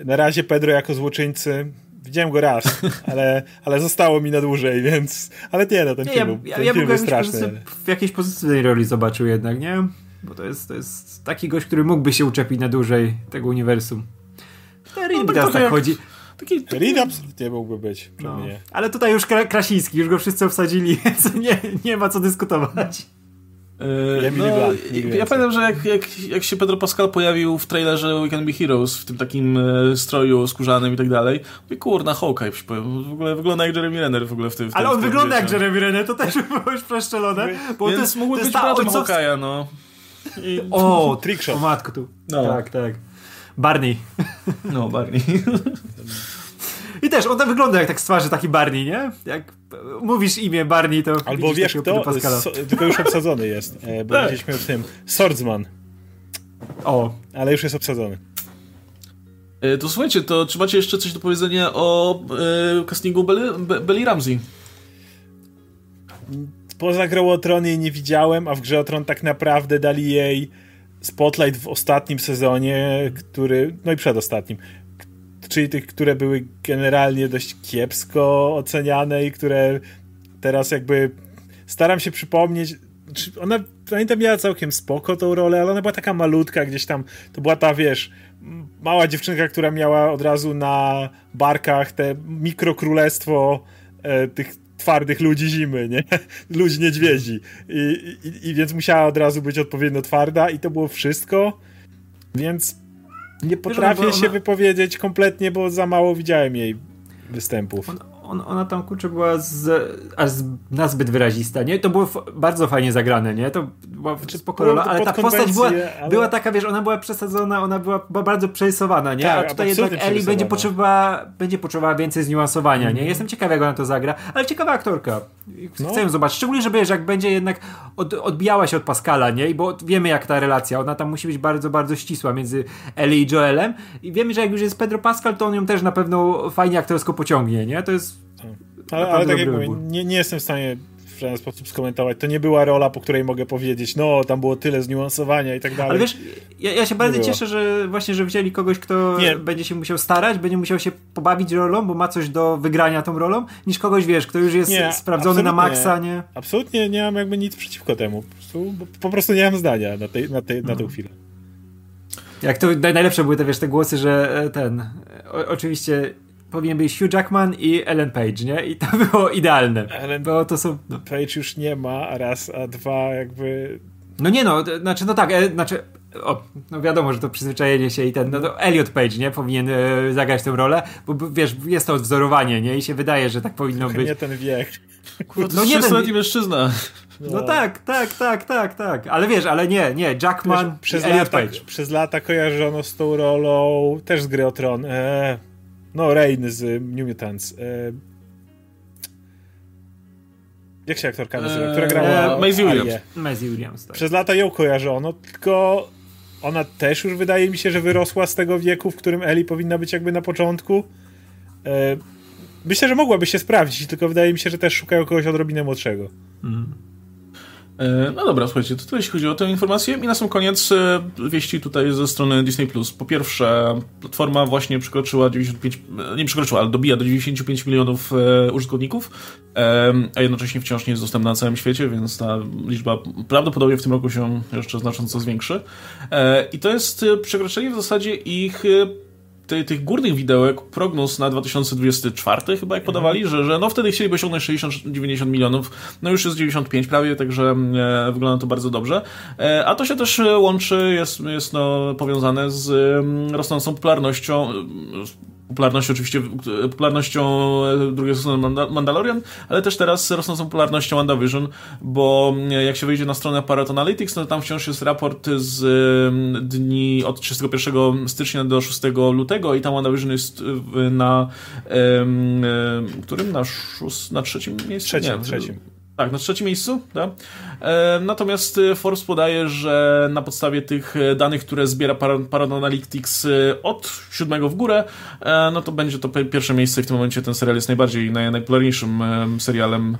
na razie Pedro jako złoczyńcy Widziałem go raz, (laughs) ale, ale zostało mi na dłużej, więc. Ale nie, no ten nie, film, ja, ten ja, ja film był straszny. W jakiejś pozytywnej roli zobaczył jednak, nie? Bo to jest, to jest taki gość, który mógłby się uczepić na dłużej tego uniwersum. Reed no, tak jak... chodzi. Taki, taki... Reed absolutnie mógłby być no. mnie. Ale tutaj już Krasiński, już go wszyscy obsadzili, (laughs) więc nie, nie ma co dyskutować. Yy, no, ja pamiętam, że jak, jak, jak się Pedro Pascal pojawił w trailerze We Can Be Heroes w tym takim e, stroju skórzanym i tak dalej, mówię, kurna, Hawkeye w ogóle wygląda jak Jeremy Renner w ogóle w tym w Ale on wygląda jak Jeremy Renner, to też (laughs) było już przeszczelone. Bo Więc to, mógłby to być bratem Hawkeye'a, no. I... O, trickshot. O matko tu. No. Tak, tak. Barney. No, Barney. I też on wygląda jak tak z twarzy taki Barney, nie? Jak mówisz imię Barney, to Albo wiesz kto, so, tylko już obsadzony jest, e, bo tak. widzieliśmy w tym Swordsman. O. Ale już jest obsadzony. E, to słuchajcie, to czy macie jeszcze coś do powiedzenia o e, castingu Belly, Belly Ramsey? Poza grą o Tron jej nie widziałem, a w grze o Tron tak naprawdę dali jej spotlight w ostatnim sezonie, który, no i przedostatnim, czyli tych, które były generalnie dość kiepsko oceniane i które teraz jakby staram się przypomnieć, ona pamiętam miała całkiem spoko tą rolę, ale ona była taka malutka gdzieś tam, to była ta, wiesz, mała dziewczynka, która miała od razu na barkach te mikrokrólestwo e, tych twardych ludzi zimy, nie? (laughs) Ludzi niedźwiedzi. I, i, I, więc musiała od razu być odpowiednio twarda i to było wszystko. Więc nie potrafię się wypowiedzieć kompletnie, bo za mało widziałem jej występów. On, on, ona tam kurczę była z, aż nazbyt wyrazista, nie? To było bardzo fajnie zagrane, nie? To znaczy, spoko rola, ale ta postać była, ale... była taka, wiesz, ona była przesadzona, ona była, bardzo przerysowana, nie? Tak, A tutaj jednak Ellie będzie potrzebowała, będzie potrzebowała więcej zniuansowania, mm. nie? Jestem ciekaw, jak ona to zagra, ale ciekawa aktorka. Chcę no. ją zobaczyć, szczególnie, że wiesz, jak będzie jednak od, odbijała się od Pascala, nie? Bo wiemy, jak ta relacja, ona tam musi być bardzo, bardzo ścisła między Ellie i Joelem i wiemy, że jak już jest Pedro Pascal, to on ją też na pewno fajnie aktorsko pociągnie, nie? To jest ale, ale tak jak mówię, nie, nie jestem w stanie w żaden sposób skomentować. To nie była rola, po której mogę powiedzieć, no, tam było tyle zniuansowania i tak dalej. Ale wiesz, ja, ja się bardzo cieszę, że właśnie, że wzięli kogoś, kto nie. będzie się musiał starać, będzie musiał się pobawić rolą, bo ma coś do wygrania tą rolą, niż kogoś, wiesz, kto już jest nie, sprawdzony na maksa, nie? Absolutnie nie mam jakby nic przeciwko temu. Po prostu, po prostu nie mam zdania na, tej, na, tej, na tę mhm. chwilę. Jak to najlepsze były te, wiesz, te głosy, że e, ten, o, oczywiście powinien być Hugh Jackman i Ellen Page, nie? I to (laughs) było idealne. Ellen bo to są... Page już nie ma, a raz, a dwa jakby... No nie no, znaczy no tak, e, znaczy o, no wiadomo, że to przyzwyczajenie się i ten, no to Elliot Page, nie, powinien e, zagrać tę rolę, bo wiesz, jest to odwzorowanie, nie, i się wydaje, że tak powinno być. Nie ten wiek. (laughs) Kurde, no nie ten mężczyzna. No. no. tak, tak, tak, tak, tak, ale wiesz, ale nie, nie, Jackman wiesz, przez lata. Przez lata kojarzono z tą rolą też z gry o Tron. Eee no, Rain z New Mutants. E, jak się aktorka nazywa? Która grała? E, Maisie Williams. Maisie Williams, tak. Przez lata ją kojarzono, tylko ona też już wydaje mi się, że wyrosła z tego wieku, w którym Ellie powinna być jakby na początku. E, myślę, że mogłaby się sprawdzić, tylko wydaje mi się, że też szukają kogoś odrobinę młodszego. Mm. E, no dobra, słuchajcie, to tyle jeśli chodzi o tę informację. I na sam koniec e, wieści tutaj ze strony Disney+. Po pierwsze, platforma właśnie przekroczyła 95, e, nie przekroczyła, ale dobija do 95 milionów użytkowników, a jednocześnie wciąż nie jest dostępna na całym świecie, więc ta liczba prawdopodobnie w tym roku się jeszcze znacząco zwiększy. I to jest przekroczenie w zasadzie ich ty, tych górnych widełek prognoz na 2024 chyba jak podawali, że, że no wtedy chcieliby osiągnąć 60-90 milionów, no już jest 95 prawie, także e, wygląda to bardzo dobrze. E, a to się też łączy, jest, jest no, powiązane z mm, rosnącą popularnością popularnością oczywiście, popularnością drugiego sezonu Mandalorian, ale też teraz rosnącą popularnością WandaVision, bo jak się wyjdzie na stronę Parrot Analytics, no to tam wciąż jest raport z dni od 31 stycznia do 6 lutego i tam WandaVision jest na którym? Na, szóst, na trzecim miejscu? Trzecim, Nie, trzecim. Tak, na trzecim miejscu. Tak? E, natomiast e, Forbes podaje, że na podstawie tych e, danych, które zbiera Paradonalytics od siódmego w górę, no to będzie to pierwsze miejsce w tym momencie. Ten serial jest najbardziej, naj, najpopularniejszym serialem,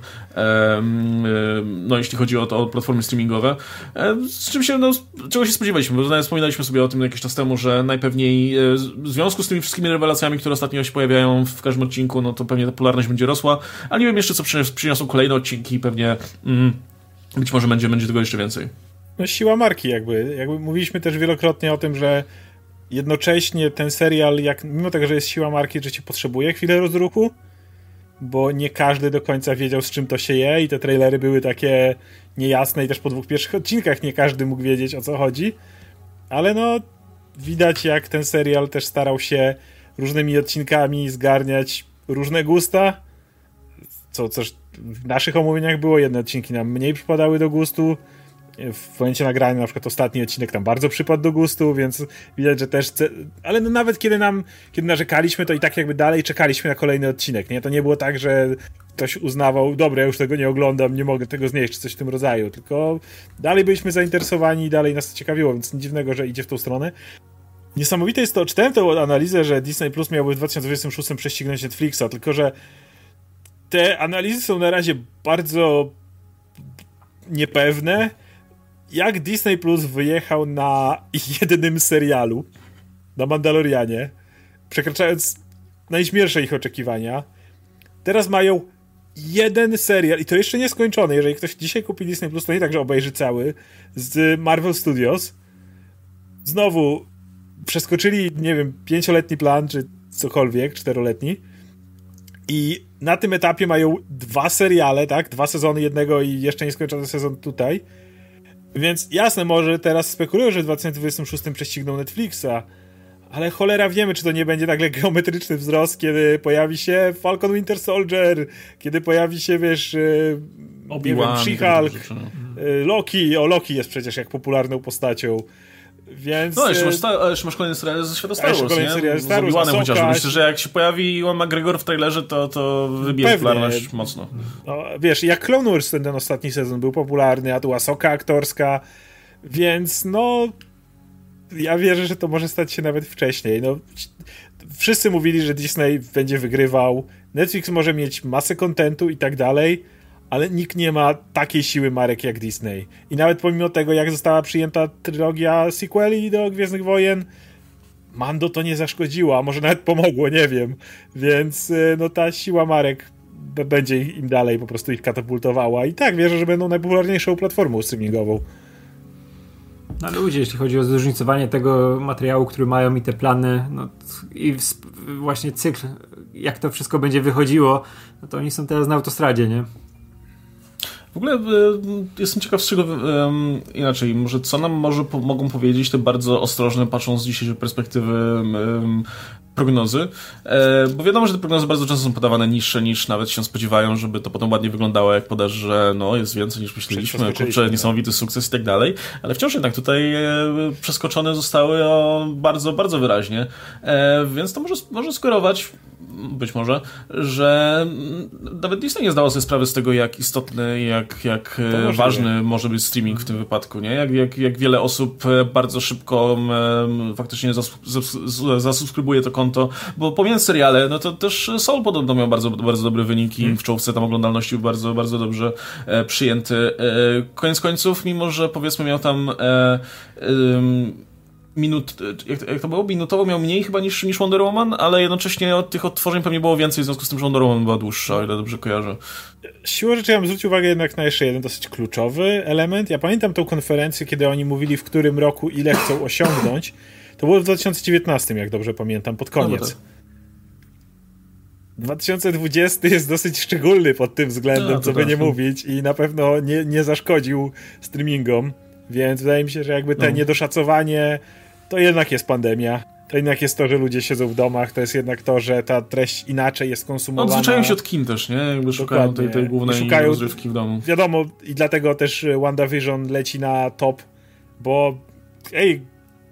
no jeśli chodzi o, to, o platformy streamingowe. Z czym się, no, czego się spodziewaliśmy, bo wspominaliśmy sobie o tym jakiś czas temu, że najpewniej w związku z tymi wszystkimi rewelacjami, które ostatnio się pojawiają w każdym odcinku, no to pewnie ta popularność będzie rosła, ale nie wiem jeszcze, co przyniosą kolejne odcinki, pewnie mm, być może będzie, będzie tego jeszcze więcej. No siła marki jakby. jakby. Mówiliśmy też wielokrotnie o tym, że jednocześnie ten serial, jak, mimo tego, że jest siła marki, że cię potrzebuje chwilę rozruchu, bo nie każdy do końca wiedział, z czym to się je i te trailery były takie niejasne i też po dwóch pierwszych odcinkach nie każdy mógł wiedzieć, o co chodzi. Ale no, widać jak ten serial też starał się różnymi odcinkami zgarniać różne gusta, co coś w naszych omówieniach było, jedne odcinki nam mniej przypadały do gustu, w momencie nagrania na przykład ostatni odcinek tam bardzo przypadł do gustu, więc widać, że też ale no nawet kiedy nam, kiedy narzekaliśmy, to i tak jakby dalej czekaliśmy na kolejny odcinek, nie? To nie było tak, że ktoś uznawał, dobra, ja już tego nie oglądam, nie mogę tego znieść, czy coś w tym rodzaju, tylko dalej byliśmy zainteresowani i dalej nas to ciekawiło, więc nic dziwnego, że idzie w tą stronę. Niesamowite jest to, czytałem tę analizę, że Disney Plus miałby w 2026 prześcignąć Netflixa, tylko że te analizy są na razie bardzo niepewne. Jak Disney Plus wyjechał na (laughs) jednym serialu, na Mandalorianie, przekraczając najśmielsze ich oczekiwania, teraz mają jeden serial, i to jeszcze nieskończony. Jeżeli ktoś dzisiaj kupi Disney Plus, to nie tak, że obejrzy cały, z Marvel Studios. Znowu przeskoczyli, nie wiem, pięcioletni plan, czy cokolwiek, czteroletni i na tym etapie mają dwa seriale, tak? Dwa sezony jednego i jeszcze nieskończony sezon tutaj. Więc jasne, może teraz spekulują, że w 2026 prześcigną Netflixa, ale cholera wiemy, czy to nie będzie nagle geometryczny wzrost, kiedy pojawi się Falcon Winter Soldier, kiedy pojawi się, wiesz, e, Obi-Wan, She-Hulk, e, Loki, o Loki jest przecież jak popularną postacią. Więc... No, jeszcze masz, sta- jeszcze masz kolejny serial ze świata Star Wars, nie? Serial Star Wars, z chociażby. Myślę, że jak się pojawi Iwan McGregor w trailerze, to, to wybije popularność mocno. No, wiesz, jak Clone Wars ten, ten ostatni sezon był popularny, a tu Asoka aktorska, więc no ja wierzę, że to może stać się nawet wcześniej. No, wszyscy mówili, że Disney będzie wygrywał, Netflix może mieć masę kontentu i tak dalej, ale nikt nie ma takiej siły marek jak Disney. I nawet pomimo tego, jak została przyjęta trylogia sequeli do Gwiezdnych Wojen, Mando to nie zaszkodziło, a może nawet pomogło, nie wiem. Więc y, no ta siła marek będzie im dalej po prostu ich katapultowała. I tak, wierzę, że będą najpopularniejszą platformą streamingową. No ludzie, jeśli chodzi o zróżnicowanie tego materiału, który mają i te plany, no i właśnie cykl, jak to wszystko będzie wychodziło, no to oni są teraz na autostradzie, nie? W ogóle e, jestem ciekaw, z czego inaczej, może co nam może mogą powiedzieć te bardzo ostrożne, patrząc z dzisiejszej perspektywy prognozy, e, bo wiadomo, że te prognozy bardzo często są podawane niższe niż nawet się spodziewają, żeby to potem ładnie wyglądało, jak podasz, że no, jest więcej niż myśleliśmy, kurczę, niesamowity sukces i tak dalej, ale wciąż jednak tutaj e, przeskoczone zostały bardzo, bardzo wyraźnie, więc to może, może skierować być może, że nawet Disney nie zdało sobie sprawy z tego, jak istotny, jak, jak e, ważny może być streaming w tym wypadku, nie? Jak, jak, jak wiele osób e, bardzo szybko faktycznie zasubskrybuje to konto, bo pomiędzy seriale, no to też Soul podobno miał bardzo, bardzo dobre wyniki hmm. w czołówce tam oglądalności był bardzo, bardzo dobrze e, przyjęty. Koniec końców, mimo że powiedzmy miał tam minut, jak, jak, to było, minutowo miał mniej chyba niż, niż Wonder Woman, ale jednocześnie od tych odtworzeń pewnie było więcej, w związku z tym, że Wonder Woman była dłuższa, o ile dobrze kojarzę. Siłą rzeczy ja bym zwrócił uwagę jednak na jeszcze jeden dosyć kluczowy element. Ja pamiętam tą konferencję, kiedy oni mówili, w którym roku ile chcą osiągnąć. To było w 2019, jak dobrze pamiętam, pod koniec. No, tak. 2020 jest dosyć szczególny pod tym względem, no, co by nie mówić i na pewno nie, nie zaszkodził streamingom, więc wydaje mi się, że jakby te no. niedoszacowanie to jednak jest pandemia. To jednak jest to, że ludzie siedzą w domach, to jest jednak to, że ta treść inaczej jest konsumowana. Odzwyczają się od kin też, nie? Jakby szukają tej, tej głównej szukają, rozrywki w domu. Wiadomo, i dlatego też WandaVision leci na top, bo ej,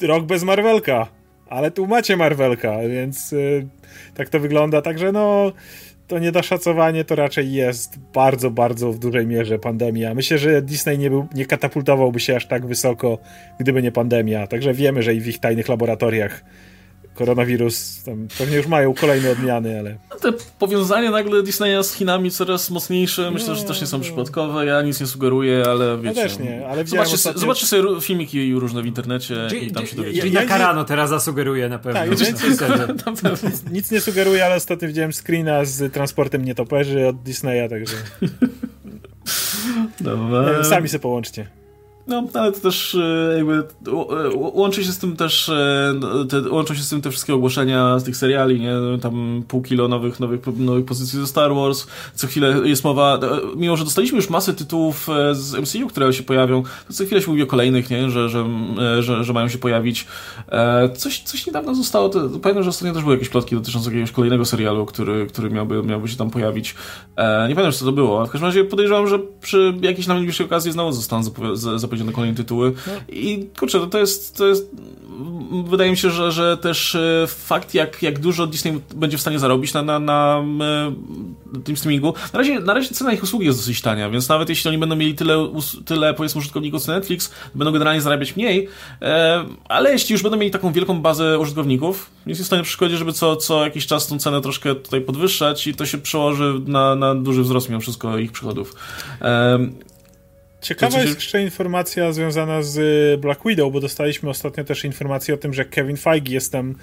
rok bez Marvelka, ale tu macie Marvelka, więc... Yy, tak to wygląda. Także no, to niedoszacowanie to raczej jest bardzo, bardzo w dużej mierze pandemia. Myślę, że Disney nie, był, nie katapultowałby się aż tak wysoko, gdyby nie pandemia. Także wiemy, że i w ich tajnych laboratoriach koronawirus, tam pewnie już mają kolejne odmiany, ale... No te powiązania nagle Disneya z Chinami coraz mocniejsze, myślę, no, że też nie są no. przypadkowe, ja nic nie sugeruję, ale wiecie... Ja też nie, ale zobaczcie, ostatnio... zobaczcie sobie filmiki różne w internecie i tam się dowiecie. Czyli ja, Karano teraz zasugeruje na pewno. Tak, (laughs) (laughs) nic, nic nie sugeruje, ale ostatnio widziałem screena z transportem nietoperzy od Disneya, także... (laughs) Dobra. Sami sobie połączcie. No, ale to też e, jakby e, łączy się z tym też e, te, łączą się z tym te wszystkie ogłoszenia z tych seriali, nie? Tam pół kilo nowych, nowych, nowych pozycji ze Star Wars, co chwilę jest mowa, mimo że dostaliśmy już masę tytułów z MCU, które się pojawią, to co chwilę się mówi o kolejnych, nie? Że, że, że, że mają się pojawić. Coś, coś niedawno zostało, to, pamiętam, że ostatnio też były jakieś plotki dotyczące jakiegoś kolejnego serialu, który, który miałby, miałby się tam pojawić. Nie pamiętam, co to było, w każdym razie podejrzewam, że przy jakiejś najbliższej okazji znowu zostaną zapowiedziane na kolejne tytuły. I kurczę, to jest, to jest wydaje mi się, że, że też e, fakt, jak, jak dużo Disney będzie w stanie zarobić na, na, na, e, tym streamingu. Na razie, na razie cena ich usługi jest dosyć tania, więc nawet jeśli oni będą mieli tyle, tyle powiedzmy użytkowników co Netflix, będą generalnie zarabiać mniej, e, ale jeśli już będą mieli taką wielką bazę użytkowników, jest w stanie przeszkodzić, żeby co, co jakiś czas tą cenę troszkę tutaj podwyższać i to się przełoży na, na duży wzrost mimo wszystko ich przychodów. Ciekawa jest jeszcze informacja związana z Black Widow, bo dostaliśmy ostatnio też informację o tym, że Kevin Feige jest tam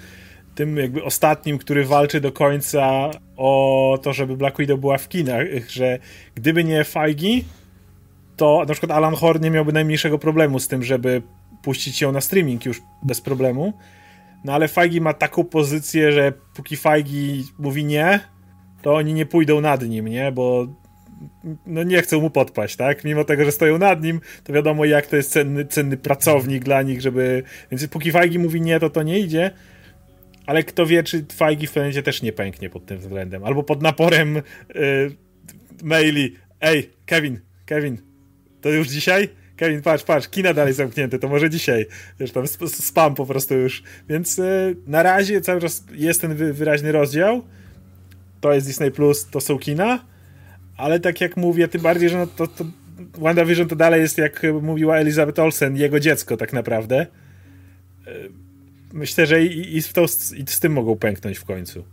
tym jakby ostatnim, który walczy do końca o to, żeby Black Widow była w kinach, że gdyby nie Feige, to na przykład Alan Horn nie miałby najmniejszego problemu z tym, żeby puścić ją na streaming już bez problemu. No ale Feige ma taką pozycję, że póki Feige mówi nie, to oni nie pójdą nad nim, nie? Bo no nie chcą mu podpaść, tak? Mimo tego, że stoją nad nim, to wiadomo jak to jest cenny, cenny pracownik dla nich, żeby... Więc póki Fajgi mówi nie, to to nie idzie, ale kto wie, czy Fajgi w pewnym też nie pęknie pod tym względem. Albo pod naporem yy, maili. Ej, Kevin, Kevin, to już dzisiaj? Kevin, patrz, patrz, kina dalej zamknięte, to może dzisiaj. Wiesz, tam spam po prostu już. Więc yy, na razie cały czas jest ten wyraźny rozdział. To jest Disney+, Plus, to są kina ale tak jak mówię, tym bardziej, że no to, to WandaVision to dalej jest, jak mówiła Elizabeth Olsen, jego dziecko tak naprawdę. E, myślę, że i, i, to, i z tym mogą pęknąć w końcu.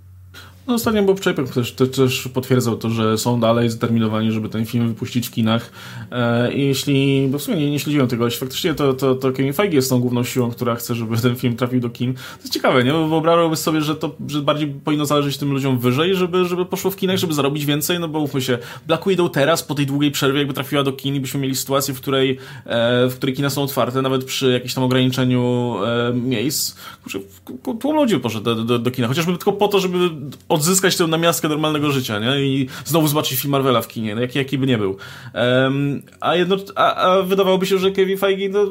No ostatnio Bob Chapek też, też, też potwierdzał to, że są dalej zdeterminowani, żeby ten film wypuścić w kinach. E, jeśli, bo w sumie nie, nie śledziłem tego, jeśli faktycznie to, to, to Kevin Feige jest tą główną siłą, która chce, żeby ten film trafił do kin, to jest ciekawe, nie? Bo wyobrażałbym sobie, że to że bardziej powinno zależeć tym ludziom wyżej, żeby, żeby poszło w kinach, żeby zarobić więcej, no bo mówmy się, Black Widow teraz, po tej długiej przerwie, jakby trafiła do kin i byśmy mieli sytuację, w której, e, w której kina są otwarte, nawet przy jakimś tam ograniczeniu e, miejsc, tłum ludzi poszedł do, do, do kina, chociażby tylko po to, żeby odzyskać tę namiastkę normalnego życia, nie? I znowu zobaczyć film Marvela w kinie, no, jaki, jaki by nie był. Um, a, jedno, a, a wydawałoby się, że Kevin Feige no,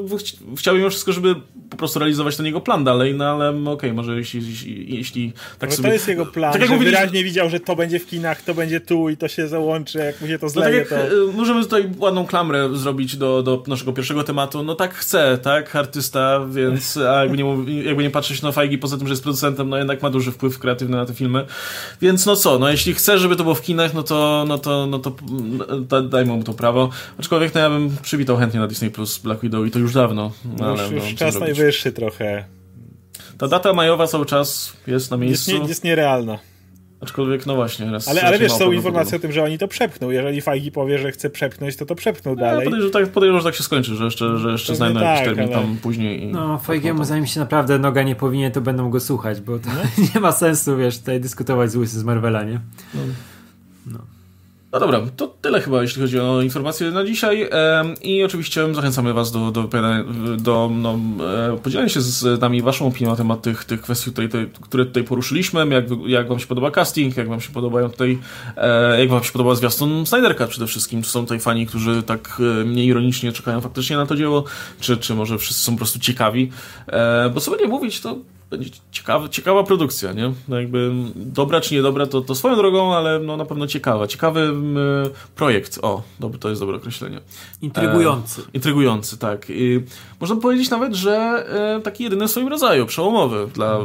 chciał mimo wszystko, żeby po prostu realizować ten jego plan dalej, no ale okej, okay, może jeśli, jeśli, jeśli tak no sobie... to jest jego plan, tak jak że wyraźnie widział, że to będzie w kinach, to będzie tu i to się załączy, jak mu się to zleje, no tak jak, to... Możemy tutaj ładną klamrę zrobić do, do naszego pierwszego tematu, no tak chce, tak, artysta, więc a jakby nie, jakby nie patrzeć na Feige, poza tym, że jest producentem, no jednak ma duży wpływ kreatywny na te filmy, więc no co, no jeśli chce, żeby to było w kinach, no to, no to, no to da, dajmy mu to prawo. Aczkolwiek no ja bym przywitał chętnie na Disney Plus Black Widow i to już dawno. No ale, już, już no, czas najwyższy trochę. Ta data majowa cały czas jest na miejscu. Jest, nie, jest nierealna. Aczkolwiek, no właśnie. Raz, ale, ale wiesz, są informacje o tym, że oni to przepchną. Jeżeli Fajgi powie, że chce przepchnąć, to to przepchną no, dalej. Podejrzewam, tak, podejrzewam, że tak się skończy, że jeszcze, że jeszcze znajdą tak, jakiś termin ale... tam później. I no, Fajgiemu zanim się naprawdę noga nie powinien, to będą go słuchać, bo to no. (laughs) nie ma sensu, wiesz, tutaj dyskutować z Łysy z Marvela, nie? No. no. No dobra, to tyle chyba, jeśli chodzi o informacje na dzisiaj. I oczywiście zachęcamy Was do, do, do no, e, podzielenia się z nami Waszą opinią na temat tych, tych kwestii, tutaj, te, które tutaj poruszyliśmy. Jak, jak Wam się podoba casting, jak Wam się podobają tutaj, e, jak Wam się podoba zwiastun Snyderka przede wszystkim. Czy są tutaj fani, którzy tak e, mniej ironicznie czekają faktycznie na to dzieło, czy, czy może wszyscy są po prostu ciekawi. Bo co będzie mówić, to będzie ciekawa, ciekawa produkcja, nie? No jakby dobra czy niedobra, to, to swoją drogą, ale no na pewno ciekawa. Ciekawy m, projekt. O, dobry, to jest dobre określenie. Intrygujący. E, intrygujący, tak. I można powiedzieć nawet, że e, taki jedyny w swoim rodzaju, przełomowy dla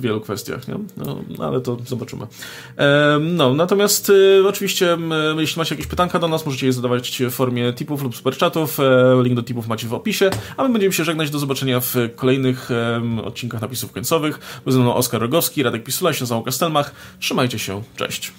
w wielu kwestiach, nie? No, no ale to zobaczymy. E, no, natomiast e, oczywiście, jeśli macie jakieś pytanka do nas, możecie je zadawać w formie tipów lub superchatów. E, link do tipów macie w opisie, a my będziemy się żegnać. Do zobaczenia w kolejnych odcinkach napisów końcowych. Był ze mną Oskar Rogowski, Radek Pisula, się Kastelmach. Trzymajcie się, cześć.